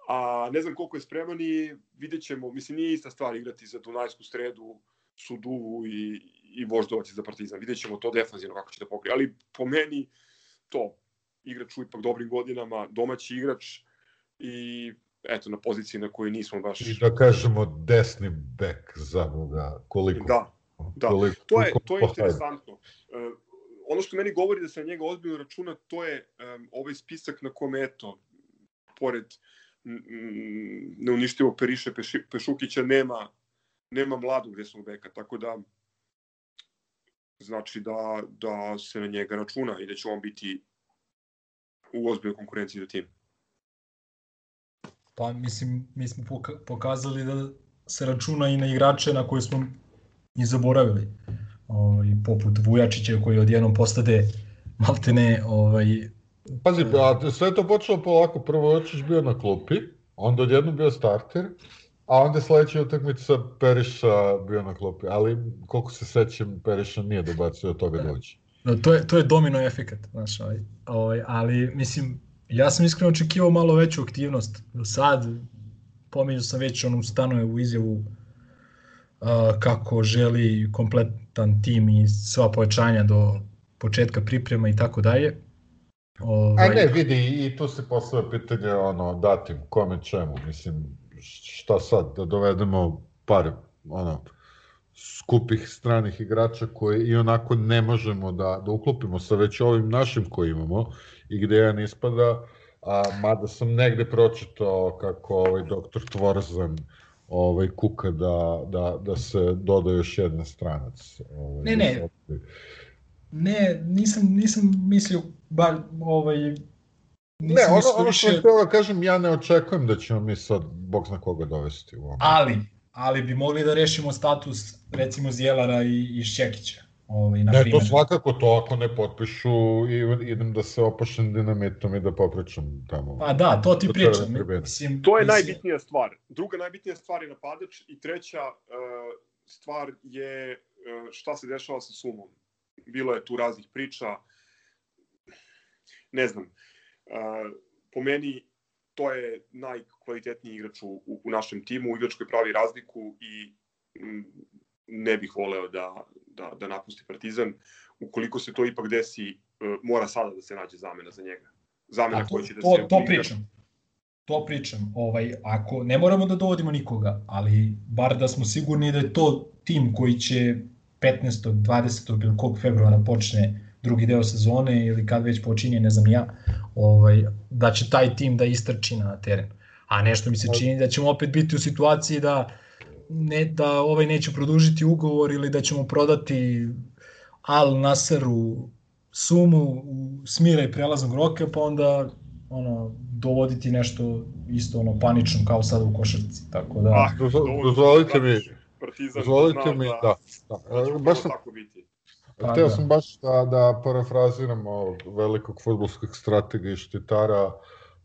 A ne znam koliko je spreman i vidjet ćemo, mislim nije ista stvar igrati za Dunajsku sredu, Suduvu i, i Voždovac za Partizan. Vidjet ćemo to defanzivno kako će da pokrije. Ali po meni to, igrač u ipak dobrim godinama, domaći igrač i eto, na poziciji na kojoj nismo baš... I da kažemo desni bek za Boga, koliko... Da, da. Koliko, to je, to je interesantno. Uh, ono što meni govori da se na njega ozbiljno računa, to je um, ovaj spisak na kome, eto, pored neuništivo Periše Pešukića nema nema mladog desnog beka, tako da znači da, da se na njega računa i da će on biti u ozbiljnoj konkurenciji za tim. Pa mislim, mi smo pokazali da se računa i na igrače na koje smo i zaboravili. Ovaj, poput Vujačića koji odjednom postade maltene ovaj, Pazi, a sve to počelo polako. Prvo Vujačić bio na klupi, onda odjednom bio starter, A onda sledeća utakmica Periša bio na klopi, ali koliko se sećam Periša nije dobacio od toga doći. No, to je to je domino efekat, znaš, ovaj, ovaj, ali mislim ja sam iskreno očekivao malo veću aktivnost. Sad pominjao sam već onu stanuje u izjavu uh, kako želi kompletan tim i sva pojačanja do početka priprema i tako dalje. Ovaj... A ne, vidi, i tu se postavlja pitanje ono, datim, kome čemu, mislim, šta sad, da dovedemo par ono, skupih stranih igrača koje i onako ne možemo da, da uklopimo sa već ovim našim koji imamo i gde jedan ispada, a mada sam negde pročitao kako ovaj doktor Tvorzan ovaj kuka da, da, da se doda još jedan stranac. Ovaj, ne, ne. Da ne, nisam, nisam mislio bar ovaj ne, ono, ono što više... da kažem, ja ne očekujem da ćemo mi sad, bog zna koga dovesti u ovom. Ali, ali bi mogli da rešimo status, recimo, Zjelara i, i Šćekića. Ovaj, na ne, primjer. to svakako, to ako ne potpišu i idem da se opašem dinamitom i da popričam tamo. Pa da, to ti da pričam. Mislim, to je mislim... najbitnija stvar. Druga najbitnija stvar je napadač i treća uh, stvar je uh, šta se dešava sa sumom. Bilo je tu raznih priča, ne znam, po meni to je najkvalitetniji igrač u, u našem timu, igrač koji pravi razliku i ne bih voleo da, da, da napusti Partizan. Ukoliko se to ipak desi, e, mora sada da se nađe zamena za njega. Zamena koja će da to, se... To pričam. To pričam. Ovaj, ako ne moramo da dovodimo nikoga, ali bar da smo sigurni da je to tim koji će 15. 20. ili kog februara počne drugi deo sezone ili kad već počinje, ne znam ja, ovaj, da će taj tim da istrči na teren. A nešto mi se čini da ćemo opet biti u situaciji da ne, da ovaj neće produžiti ugovor ili da ćemo prodati Al Nasaru sumu u smira i prelaznog roka, pa onda ono, dovoditi nešto isto ono panično kao sada u košarci. Tako da... Ah, dozvolite mi, Partizan dozvolite mi, da, da, da će baš sam, tako biti. Pa hteo da. sam baš da, da parafraziram ovog velikog futbolskog stratega i štitara,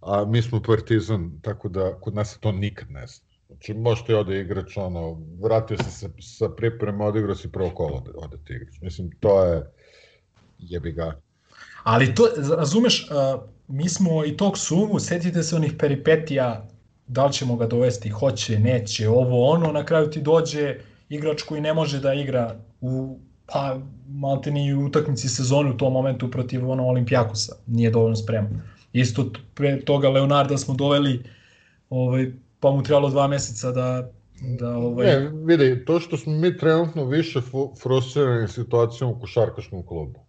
a mi smo Partizan, tako da kod nas se to nikad ne zna. Znači, možete ode igrač, ono, vratio se sa, sa priprema, odigrao si prvo kolo, ode, ode ti igrač. Mislim, to je, jebi ga. Ali to, razumeš, uh, mi smo i tog sumu, setite se onih peripetija, da li ćemo ga dovesti, hoće, neće, ovo, ono, na kraju ti dođe igrač koji ne može da igra u pa malte ni u utakmici sezone u tom momentu protiv ono Olimpijakosa, nije dovoljno spreman. Isto pre toga Leonarda smo doveli, ovaj, pa mu trebalo dva meseca da da ovaj Ne, vidi, to što smo mi trenutno više frustrirani situacijom u košarkaškom klubu.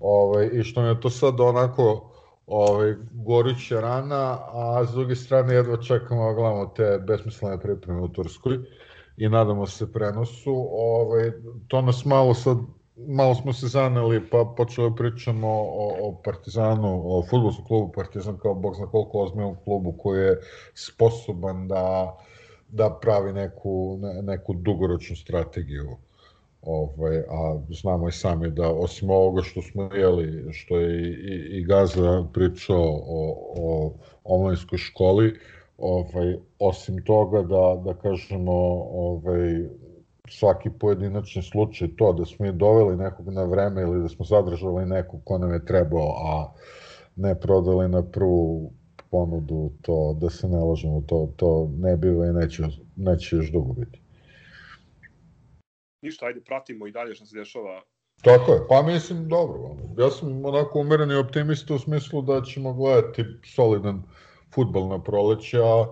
Ovaj, I što je to sad onako ovaj, goruća rana, a s druge strane jedva čekamo da gledamo te besmislene pripreme u Turskoj i nadamo se prenosu. Ovaj, to nas malo sad, malo smo se zaneli pa počeli da pričamo o, o Partizanu, o futbolskom klubu Partizan kao bog zna koliko ozbiljnom klubu koji je sposoban da da pravi neku, ne, neku dugoročnu strategiju. Ovaj, a znamo i sami da osim ovoga što smo jeli, što je i, i, i Gaza pričao o, o omladinskoj školi, ovaj, osim toga da, da kažemo ovaj, svaki pojedinačni slučaj to da smo i doveli nekog na vreme ili da smo zadržali nekog ko nam je trebao, a ne prodali na prvu ponudu, to da se ne lažemo, to, to ne biva i neće, neće još dugo biti. Ništa, ajde, pratimo i dalje što se dešava. Tako je, pa mislim dobro. Ja sam onako umereni optimista u smislu da ćemo gledati solidan futbal na proleće, a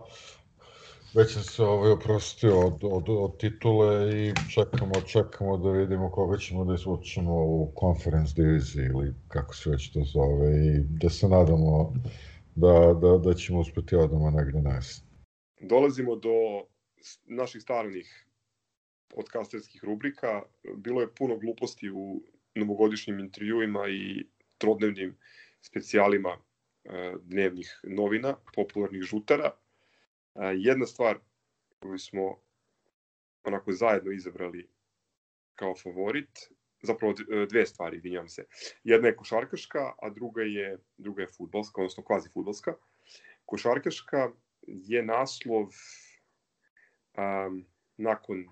već sam se ovaj oprostio od, od, od titule i čekamo, čekamo da vidimo koga ćemo da izvučemo u conference diviziji ili kako se već to zove i da se nadamo da, da, da ćemo uspeti odamo negde na jesen. Dolazimo do naših stalnih podcasterskih rubrika. Bilo je puno gluposti u novogodišnjim intervjuima i trodnevnim specijalima dnevnih novina, popularnih žutara. E, Jedna stvar koju smo onako zajedno izabrali kao favorit, zapravo d- dve stvari, izvinjavam se. Jedna je košarkaška, a druga je, druga je futbalska, odnosno kvazi futbalska. Košarkaška je naslov um, nakon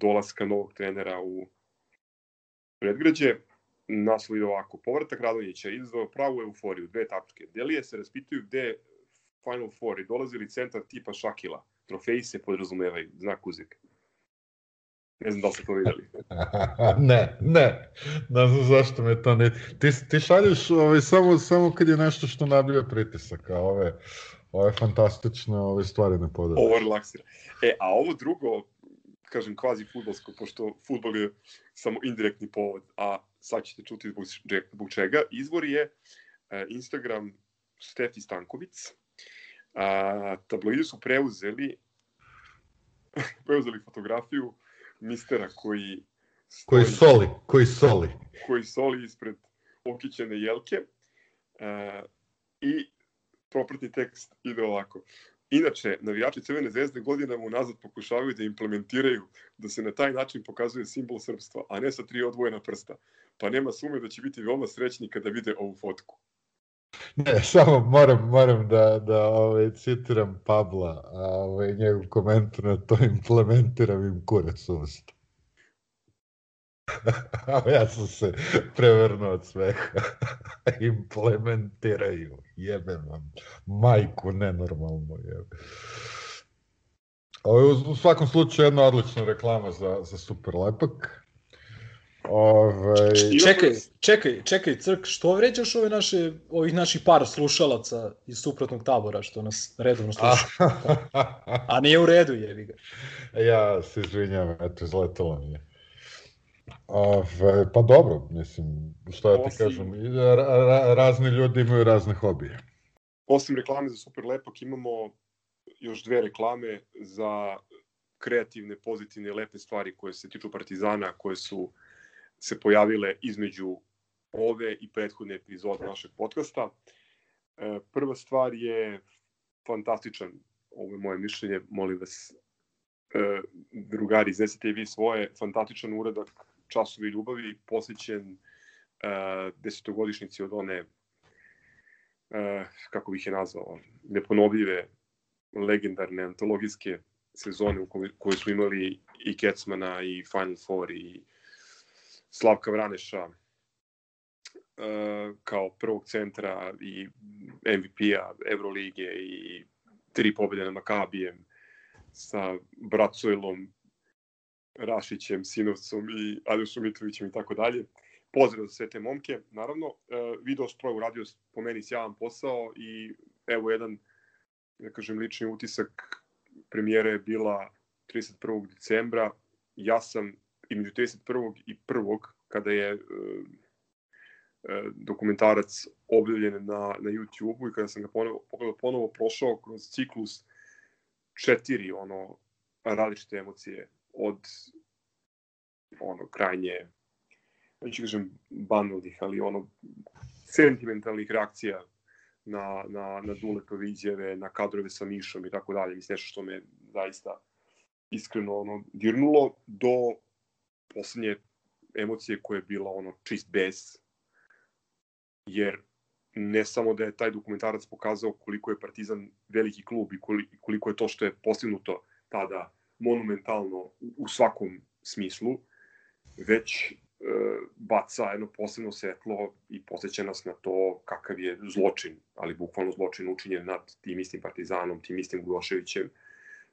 dolaska novog trenera u predgrađe. Naslov ide ovako. Povratak Radonjića izazvao pravu euforiju, dve tačke. Delije se raspituju gde je Final Four i dolazili centar tipa Šakila. Trofeji se podrazumevaju, znak uzek. Ne znam da li ste to videli. ne, ne. Ne znam zašto me to ne... Ti, ti šalješ ovaj, samo, samo kad je nešto što nabija pritisak, a ove, ove fantastične ove stvari ne podaju. Ovo relaksira. E, a ovo drugo, kažem, kvazi futbolsko, pošto futbol je samo indirektni povod, a sad ćete čuti zbog, zbog čega. Izvor je e, Instagram Stefi Stankovic. A, tabloidi su preuzeli preuzeli fotografiju mistera koji Koji stoji- soli, koji soli. koji soli ispred okićene jelke e, i propratni tekst ide ovako. Inače, navijači Crvene zvezde godinama unazad pokušavaju da implementiraju da se na taj način pokazuje simbol srpstva, a ne sa tri odvojena prsta. Pa nema sume da će biti veoma srećni kada vide ovu fotku. Ne, samo moram, moram da, da ovaj, citiram Pabla, a ovaj, njegov komentar na to implementiram im kurac usta. A ja sam se prevrnuo od smeha. Implementiraju. Jebem vam. Majku, nenormalno jebe. Ovo je u svakom slučaju jedna odlična reklama za, za Super Lepak. Ove... Čekaj, čekaj, čekaj, Crk, što vređaš ove naše, ovih naših par slušalaca iz suprotnog tabora što nas redovno slušaju? A nije u redu, jevi ga. ja se izvinjam, eto, izletalo mi je. Ove, pa dobro, mislim, što ja ti Osim- kažem, ra, ra, razni ljudi imaju razne hobije. Osim reklame za Super Lepak imamo još dve reklame za kreativne, pozitivne, lepe stvari koje se tiču Partizana, koje su se pojavile između ove i prethodne epizode našeg podcasta. E, Prva stvar je fantastičan, ovo je moje mišljenje, molim vas, e, drugari, iznesite i vi svoje, fantastičan uradak Časovi ljubavi, posvećen e, desetogodišnjici od one e, kako bih je nazvao, neponovljive, legendarne, antologijske sezone u kojoj, koje smo imali i Kecmana i Final Four i Slavka Vraneša e, kao prvog centra i MVP-a Evrolige i tri pobjede na Makabijem sa Bracojlom, Rašićem, Sinovcom i Aljošom Mitrovićem i tako dalje. Pozdrav za sve te momke, naravno. E, video Sproj uradio po meni sjajan posao i evo jedan, da kažem, lični utisak premijera je bila 31. decembra. Ja sam između 31. i 1. kada je e, e, dokumentarac objavljen na, na YouTube-u i kada sam ga ponovo, ponovo, ponovo prošao kroz ciklus četiri ono različite emocije od ono krajnje neću kažem banalnih, ali ono sentimentalnih reakcija na, na, na Duletove izjave, na kadrove sa Mišom i tako dalje. Mislim, nešto što me zaista iskreno ono, dirnulo do poslednje emocije koja je bila ono čist bes, jer ne samo da je taj dokumentarac pokazao koliko je Partizan veliki klub i koliko je to što je postignuto tada monumentalno u svakom smislu, već e, baca jedno posebno svetlo i posjeća nas na to kakav je zločin, ali bukvalno zločin učinjen nad tim istim Partizanom, tim istim Gudoševićem,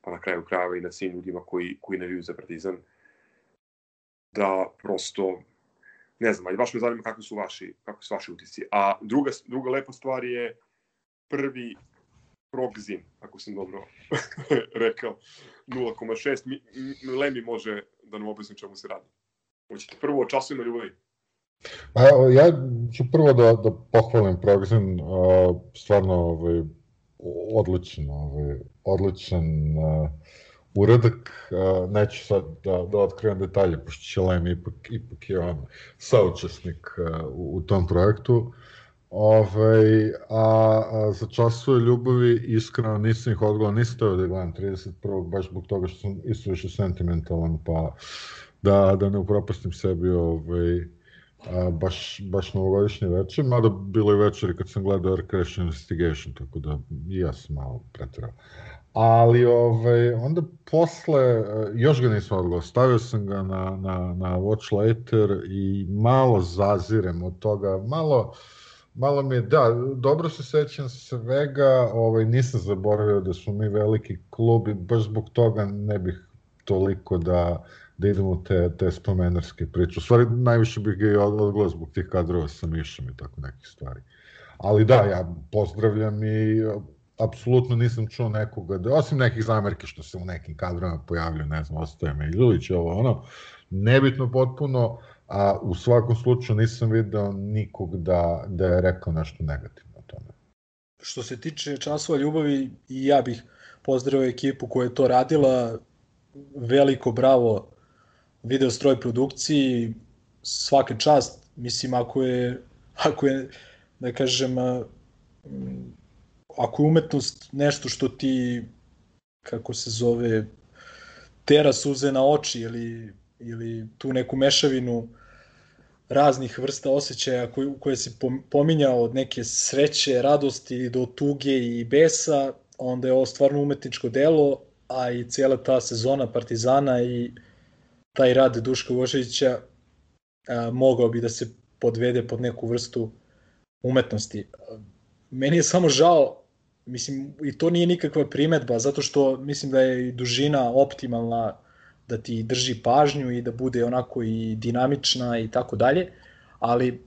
pa na kraju krajeva i nad svim ljudima koji, koji naviju za Partizan, da prosto ne znam, ali baš me zanima kakvi su vaši, kakvi su vaši utisci. A druga, druga lepa stvar je prvi progzin, ako sam dobro rekao, 0,6. Mi, mi- Lemi može da nam objasni čemu se radi. Hoćete prvo o časovima ljubavi? Pa ja ću prvo da, da pohvalim Progzin, uh, stvarno ovaj, odličan, ovaj, odličan uh, uradak, uh, neću sad da, da otkrivam detalje, pošto će Lem ipak, ipak je on saučesnik uh, u, u tom projektu. Ovaj, a, a za časove ljubavi iskreno nisam ih odgledao, nisam teo da gledam 31. baš zbog toga što sam isto više sentimentalan, pa da, da ne upropastim sebi ovaj, a, baš, baš novogodišnje večer, mada bilo i večeri kad sam gledao Air Crash Investigation, tako da i ja sam malo pretirao. Ali ovaj, onda posle, još ga nisam odgledao, stavio sam ga na, na, na Watch Later i malo zazirem od toga, malo, malo mi je, da, dobro se sećam svega, ovaj, nisam zaboravio da smo mi veliki klub i baš zbog toga ne bih toliko da, da idemo te, te spomenarske priče. U stvari, najviše bih ga i od- odgledao zbog tih kadrova sa Mišom i tako nekih stvari. Ali da, ja pozdravljam i apsolutno nisam čuo nekoga, da, osim nekih zamerke što se u nekim kadrovima pojavljaju, ne znam, ostaje me Iljulić, ovo ono, nebitno potpuno, a u svakom slučaju nisam video nikog da, da je rekao nešto negativno o tome. Što se tiče časova ljubavi, i ja bih pozdravio ekipu koja je to radila. Veliko bravo video stroj produkciji, svaka čast. Mislim, ako je, ako je da kažem, ako je umetnost nešto što ti, kako se zove, tera suze na oči ili, ili tu neku mešavinu raznih vrsta osjećaja koje, koje si pom- pominjao od neke sreće, radosti do tuge i besa, onda je ovo stvarno umetničko delo, a i cijela ta sezona Partizana i taj rad Duška Voševića mogao bi da se podvede pod neku vrstu umetnosti. Meni je samo žao, mislim, i to nije nikakva primetba, zato što mislim da je i dužina optimalna da ti drži pažnju i da bude onako i dinamična i tako dalje, ali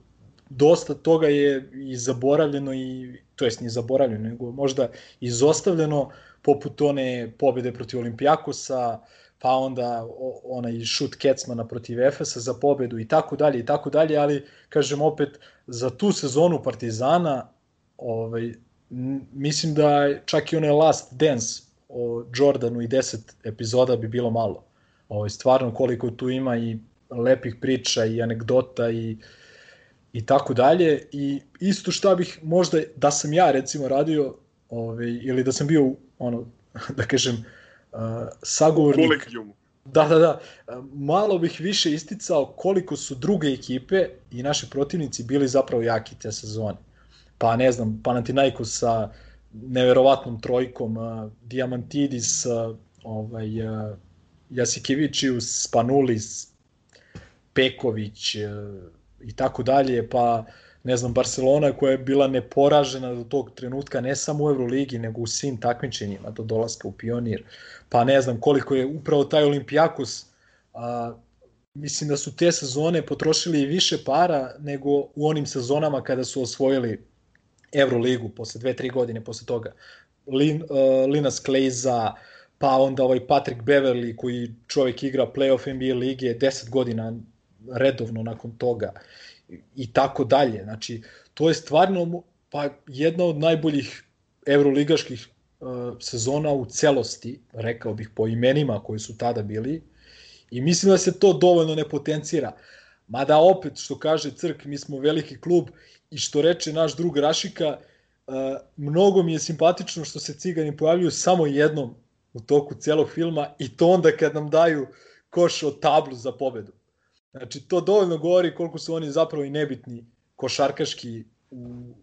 dosta toga je i zaboravljeno i to jest nije zaboravljeno, nego možda izostavljeno poput one pobede protiv Olimpijakosa, pa onda onaj šut Kecmana protiv Efesa za pobedu i tako dalje i tako dalje, ali kažem opet za tu sezonu Partizana ovaj mislim da čak i onaj Last Dance o Jordanu i 10 epizoda bi bilo malo. Ovaj stvarno koliko tu ima i lepih priča i anegdota i i tako dalje i isto šta bih možda da sam ja recimo radio ovaj ili da sam bio ono da kažem uh, sagovornik Kolegijumu. Da, da, da. Malo bih više isticao koliko su druge ekipe i naši protivnici bili zapravo jaki te sezone. Pa ne znam, Panathinaikos sa neverovatnom trojkom, uh, Diamantidis, uh, ovaj, uh, Jasikevičius, Spanulis, Peković uh, i tako dalje, pa ne znam, Barcelona koja je bila neporažena do tog trenutka ne samo u Euroligi, nego u svim takmičenjima do dolaska u Pionir. Pa ne znam koliko je upravo taj Olimpijakos, a, mislim da su te sezone potrošili više para nego u onim sezonama kada su osvojili Euroligu posle dve, tri godine posle toga. Lin, uh, Linas Klejza, pa onda ovaj Patrick Beverly koji čovjek igra playoff NBA lige 10 godina redovno nakon toga i tako dalje. Znači, to je stvarno pa jedna od najboljih evroligaških uh, sezona u celosti, rekao bih po imenima koji su tada bili i mislim da se to dovoljno ne potencira. Mada opet, što kaže Crk, mi smo veliki klub i što reče naš drug Rašika, uh, mnogo mi je simpatično što se cigani pojavljuju samo jednom u toku celog filma i to onda kad nam daju koš od tablu za pobedu. Znači, to dovoljno govori koliko su oni zapravo i nebitni košarkaški u,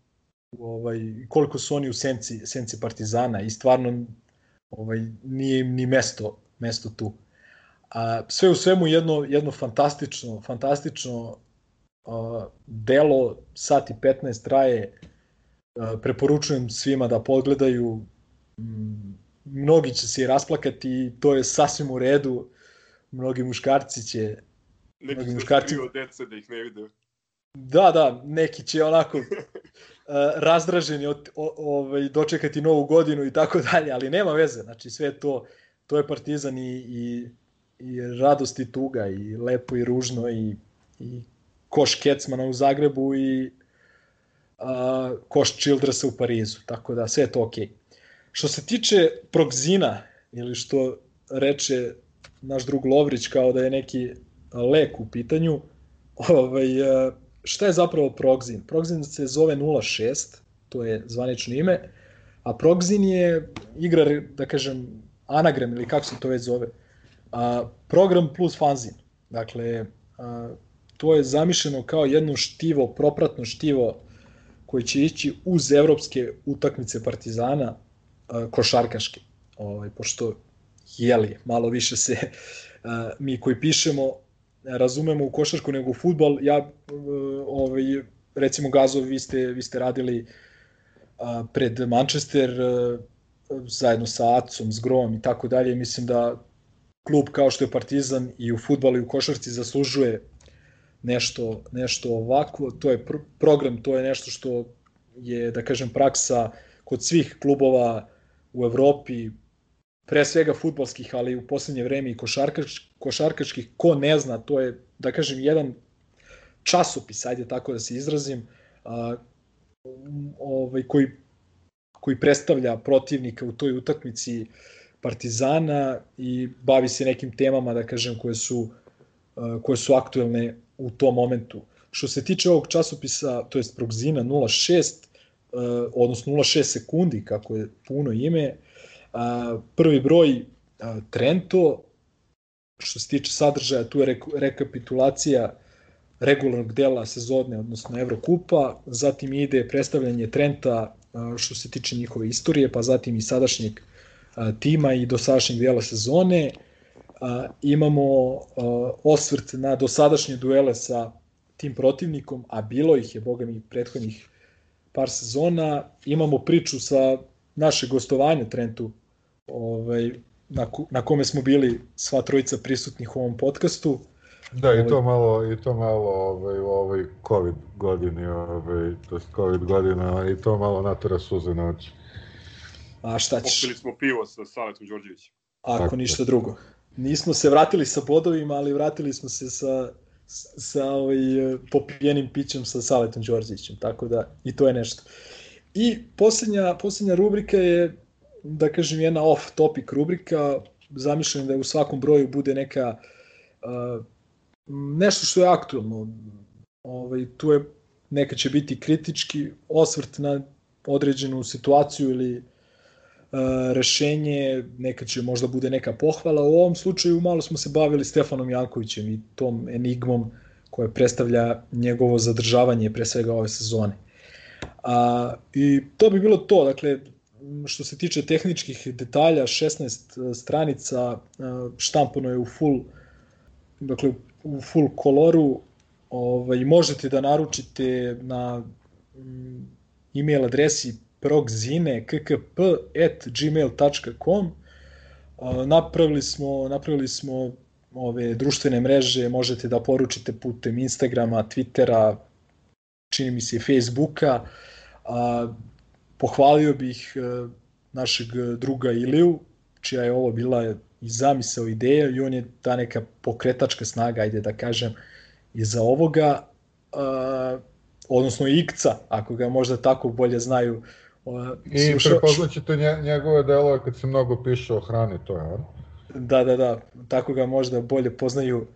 u ovaj, koliko su oni u senci, senci Partizana i stvarno ovaj, nije im ni mesto, mesto tu. A, sve u svemu jedno, jedno fantastično, fantastično a, delo, sat i 15 traje, a, preporučujem svima da pogledaju, m, mnogi će se i rasplakati i to je sasvim u redu, mnogi muškarci će Neki su muškarci od dece da ih ne vide. Da, da, neki će onako uh, razdraženi od, o, ovaj, dočekati novu godinu i tako dalje, ali nema veze, znači sve to, to je partizan i, i, i radost i tuga i lepo i ružno i, i koš Kecmana u Zagrebu i uh, koš Childressa u Parizu, tako da sve je to okej. Okay. Što se tiče Progzina, ili što reče naš drug Lovrić kao da je neki lek u pitanju, ovaj, e, šta je zapravo Progzin? Progzin se zove 06, to je zvanično ime, a Progzin je igra, da kažem, anagram ili kako se to već zove, a, program plus fanzin. Dakle, a, to je zamišljeno kao jedno štivo, propratno štivo koji će ići uz evropske utakmice Partizana a, košarkaške. Ovaj, pošto jeli, malo više se mi koji pišemo razumemo u košarku nego u futbol. Ja, e, ovaj, recimo Gazo, vi ste, vi ste radili pred Manchester e, zajedno sa Acom, s Grom i tako dalje. Mislim da klub kao što je Partizan i u futbalu i u košarci zaslužuje nešto, nešto ovako. To je pr program, to je nešto što je, da kažem, praksa kod svih klubova u Evropi, pre svega futbalskih, ali u poslednje vreme i košarkač, košarkačkih, ko ne zna, to je, da kažem, jedan časopis, ajde tako da se izrazim, a, ovaj, koji, koji predstavlja protivnika u toj utakmici Partizana i bavi se nekim temama, da kažem, koje su, a, koje su aktuelne u tom momentu. Što se tiče ovog časopisa, to je Progzina 06, a, odnosno 06 sekundi, kako je puno ime, A, prvi broj a, Trento, što se tiče sadržaja, tu je re, rekapitulacija regularnog dela sezone, odnosno Evrokupa, zatim ide predstavljanje Trenta što se tiče njihove istorije, pa zatim i sadašnjeg tima i dosadašnjeg dela sezone. Imamo osvrt na dosadašnje duele sa tim protivnikom, a bilo ih je, boga mi, prethodnih par sezona. Imamo priču sa naše gostovanje Trentu, ovaj, na, na kome smo bili sva trojica prisutnih u ovom podcastu. Da, i to ovaj- malo, i to malo ovaj, u ovoj COVID godini, ovaj, to je COVID godina, i to malo natura suze na oči. A šta ćeš? Popili smo pivo sa Saletom Đorđevićem. Ako Tako. ništa drugo. Nismo se vratili sa bodovima, ali vratili smo se sa, sa ovaj, popijenim pićem sa Saletom Đorđevićem, tako da i to je nešto. I poslednja, poslednja rubrika je, da kažem, jedna off-topic rubrika, zamišljam da u svakom broju bude neka uh, nešto što je aktualno. Ovaj, tu je neka će biti kritički osvrt na određenu situaciju ili rešenje, neka će možda bude neka pohvala. U ovom slučaju malo smo se bavili Stefanom Jankovićem i tom enigmom koja predstavlja njegovo zadržavanje pre svega ove sezone. A, I to bi bilo to, dakle, što se tiče tehničkih detalja, 16 stranica, štampano je u full, dakle, u full koloru, ovaj, možete da naručite na e-mail adresi progzine kkp.gmail.com napravili smo, napravili smo ove društvene mreže, možete da poručite putem Instagrama, Twittera, čini mi se Facebooka. A, pohvalio bih a, našeg druga Iliju, čija je ovo bila i zamisao ideja i on je ta neka pokretačka snaga, ajde da kažem, iza ovoga, a, odnosno Ikca, ako ga možda tako bolje znaju I prepoznaćete njegove delove kad se mnogo piše o hrani, to je, Da, da, da, tako ga možda bolje poznaju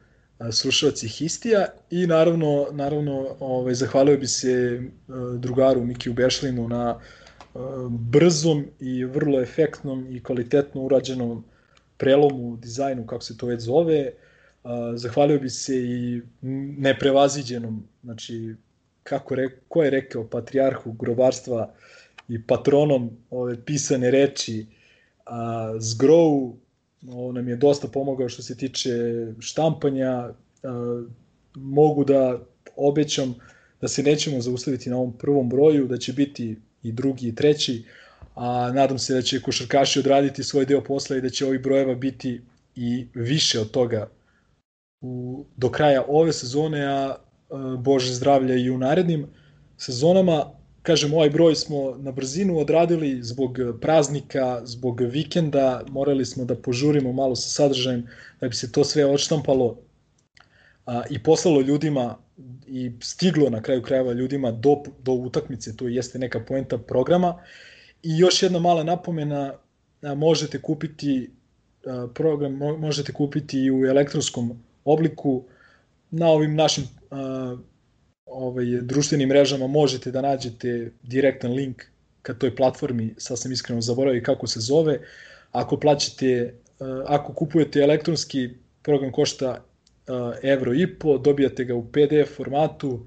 slušalci Histija. I naravno, naravno ovaj, zahvalio bi se drugaru Mikiju Bešlinu na brzom i vrlo efektnom i kvalitetno urađenom prelomu, dizajnu, kako se to već zove. Zahvalio bi se i neprevaziđenom, znači, kako re, ko je rekao, patrijarhu grobarstva i patronom ove pisane reči a, Zgrow, ovo nam je dosta pomogao što se tiče štampanja, a, mogu da obećam da se nećemo zaustaviti na ovom prvom broju, da će biti i drugi i treći, a nadam se da će košarkaši odraditi svoj deo posla i da će ovih brojeva biti i više od toga u, do kraja ove sezone, a Bože zdravlja i u narednim sezonama kažem, ovaj broj smo na brzinu odradili zbog praznika, zbog vikenda, morali smo da požurimo malo sa sadržajem da bi se to sve odštampalo a, i poslalo ljudima i stiglo na kraju krajeva ljudima do, do utakmice, to jeste neka poenta programa. I još jedna mala napomena, a, možete kupiti a, program, možete kupiti i u elektronskom obliku na ovim našim a, ovaj, društvenim mrežama možete da nađete direktan link ka toj platformi, sad sam iskreno zaboravio kako se zove. Ako plaćate, eh, ako kupujete elektronski program košta eh, evro i po, dobijate ga u PDF formatu,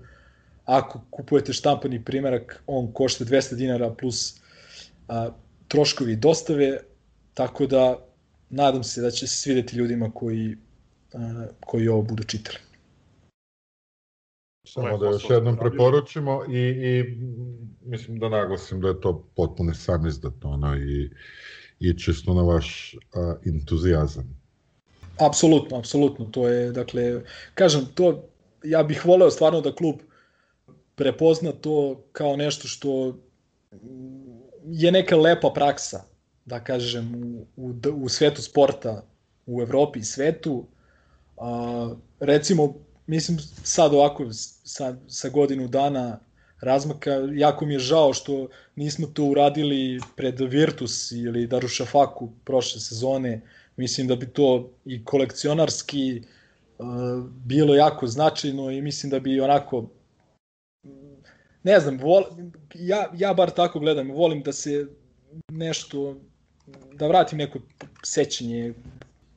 ako kupujete štampani primerak, on košta 200 dinara plus a, eh, troškovi dostave, tako da nadam se da će se svideti ljudima koji, a, koji ovo budu čitali. Samo da još jednom preporučimo i, i mislim da naglasim da je to potpuno sam izdat ono, i, i čisto na vaš a, entuzijazam. Apsolutno, apsolutno. To je, dakle, kažem, to ja bih voleo stvarno da klub prepozna to kao nešto što je neka lepa praksa, da kažem, u, u, u svetu sporta, u Evropi i svetu. A, recimo, mislim sad ovako sa, sa godinu dana razmaka, jako mi je žao što nismo to uradili pred Virtus ili Darušafaku prošle sezone, mislim da bi to i kolekcionarski uh, bilo jako značajno i mislim da bi onako ne znam, vol, ja, ja bar tako gledam, volim da se nešto, da vratim neko sećanje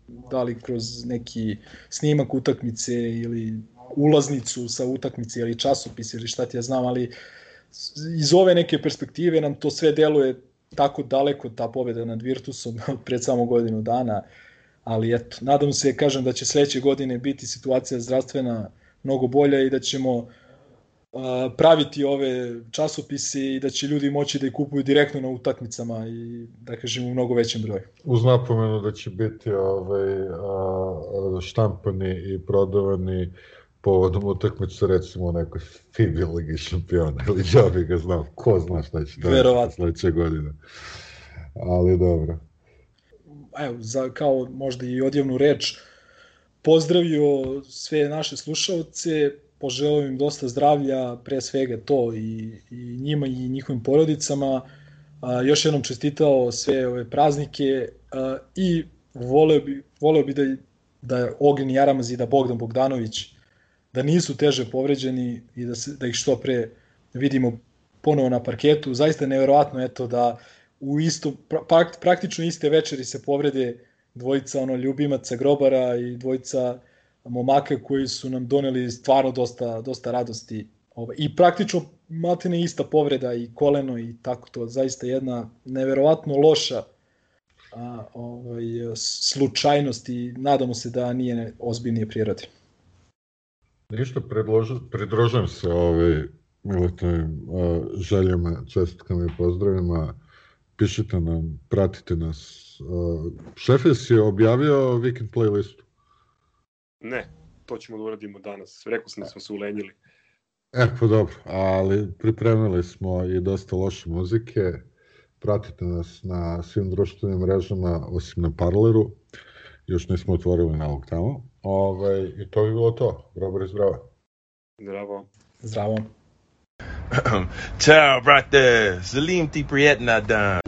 da li kroz neki snimak utakmice ili ulaznicu sa utakmice ili časopis ili šta ti ja znam, ali iz ove neke perspektive nam to sve deluje tako daleko ta pobeda nad Virtusom pred samo godinu dana, ali eto, nadam se, kažem da će sledeće godine biti situacija zdravstvena mnogo bolja i da ćemo praviti ove časopise i da će ljudi moći da ih kupuju direktno na utakmicama i da kažem u mnogo većem broju. Uz napomenu da će biti ovaj, a, štampani i prodavani povodom utakmice recimo u nekoj FIBA Ligi šampiona ili ja bih ga znao, ko zna šta će da sledeće godine. Ali dobro. Evo, za, kao možda i odjevnu reč, pozdravio sve naše slušalce, poželeo im dosta zdravlja, pre svega to i, i njima i njihovim porodicama. A, još jednom čestitao sve ove praznike a, i voleo bi, voleo bi da, da Ognjen Jaramaz i da Bogdan Bogdanović da nisu teže povređeni i da, se, da ih što pre vidimo ponovo na parketu. Zaista neverovatno eto da u isto, pra, praktično iste večeri se povrede dvojica ono ljubimaca grobara i dvojica momaka koji su nam doneli stvarno dosta, dosta radosti. Ovaj, I praktično matine ista povreda i koleno i tako to. Zaista jedna neverovatno loša a, ovaj, slučajnost i nadamo se da nije ozbiljnije prirode. Ništa, pridružujem se ovaj, Miletovim željama, čestitkama i pozdravima. Pišite nam, pratite nas. Šefes je objavio weekend playlistu. Ne, to ćemo da uradimo danas. Rekao sam da smo se ulenjili. E, pa dobro, ali pripremili smo i dosta loše muzike. Pratite nas na svim društvenim mrežama, osim na Parleru. Još nismo otvorili nalog tamo. Ove, ovaj, I to bi bilo to. Dobro i zdravo. Zdravo. Zdravo. Ciao, brate. Salim ti prijetna dan.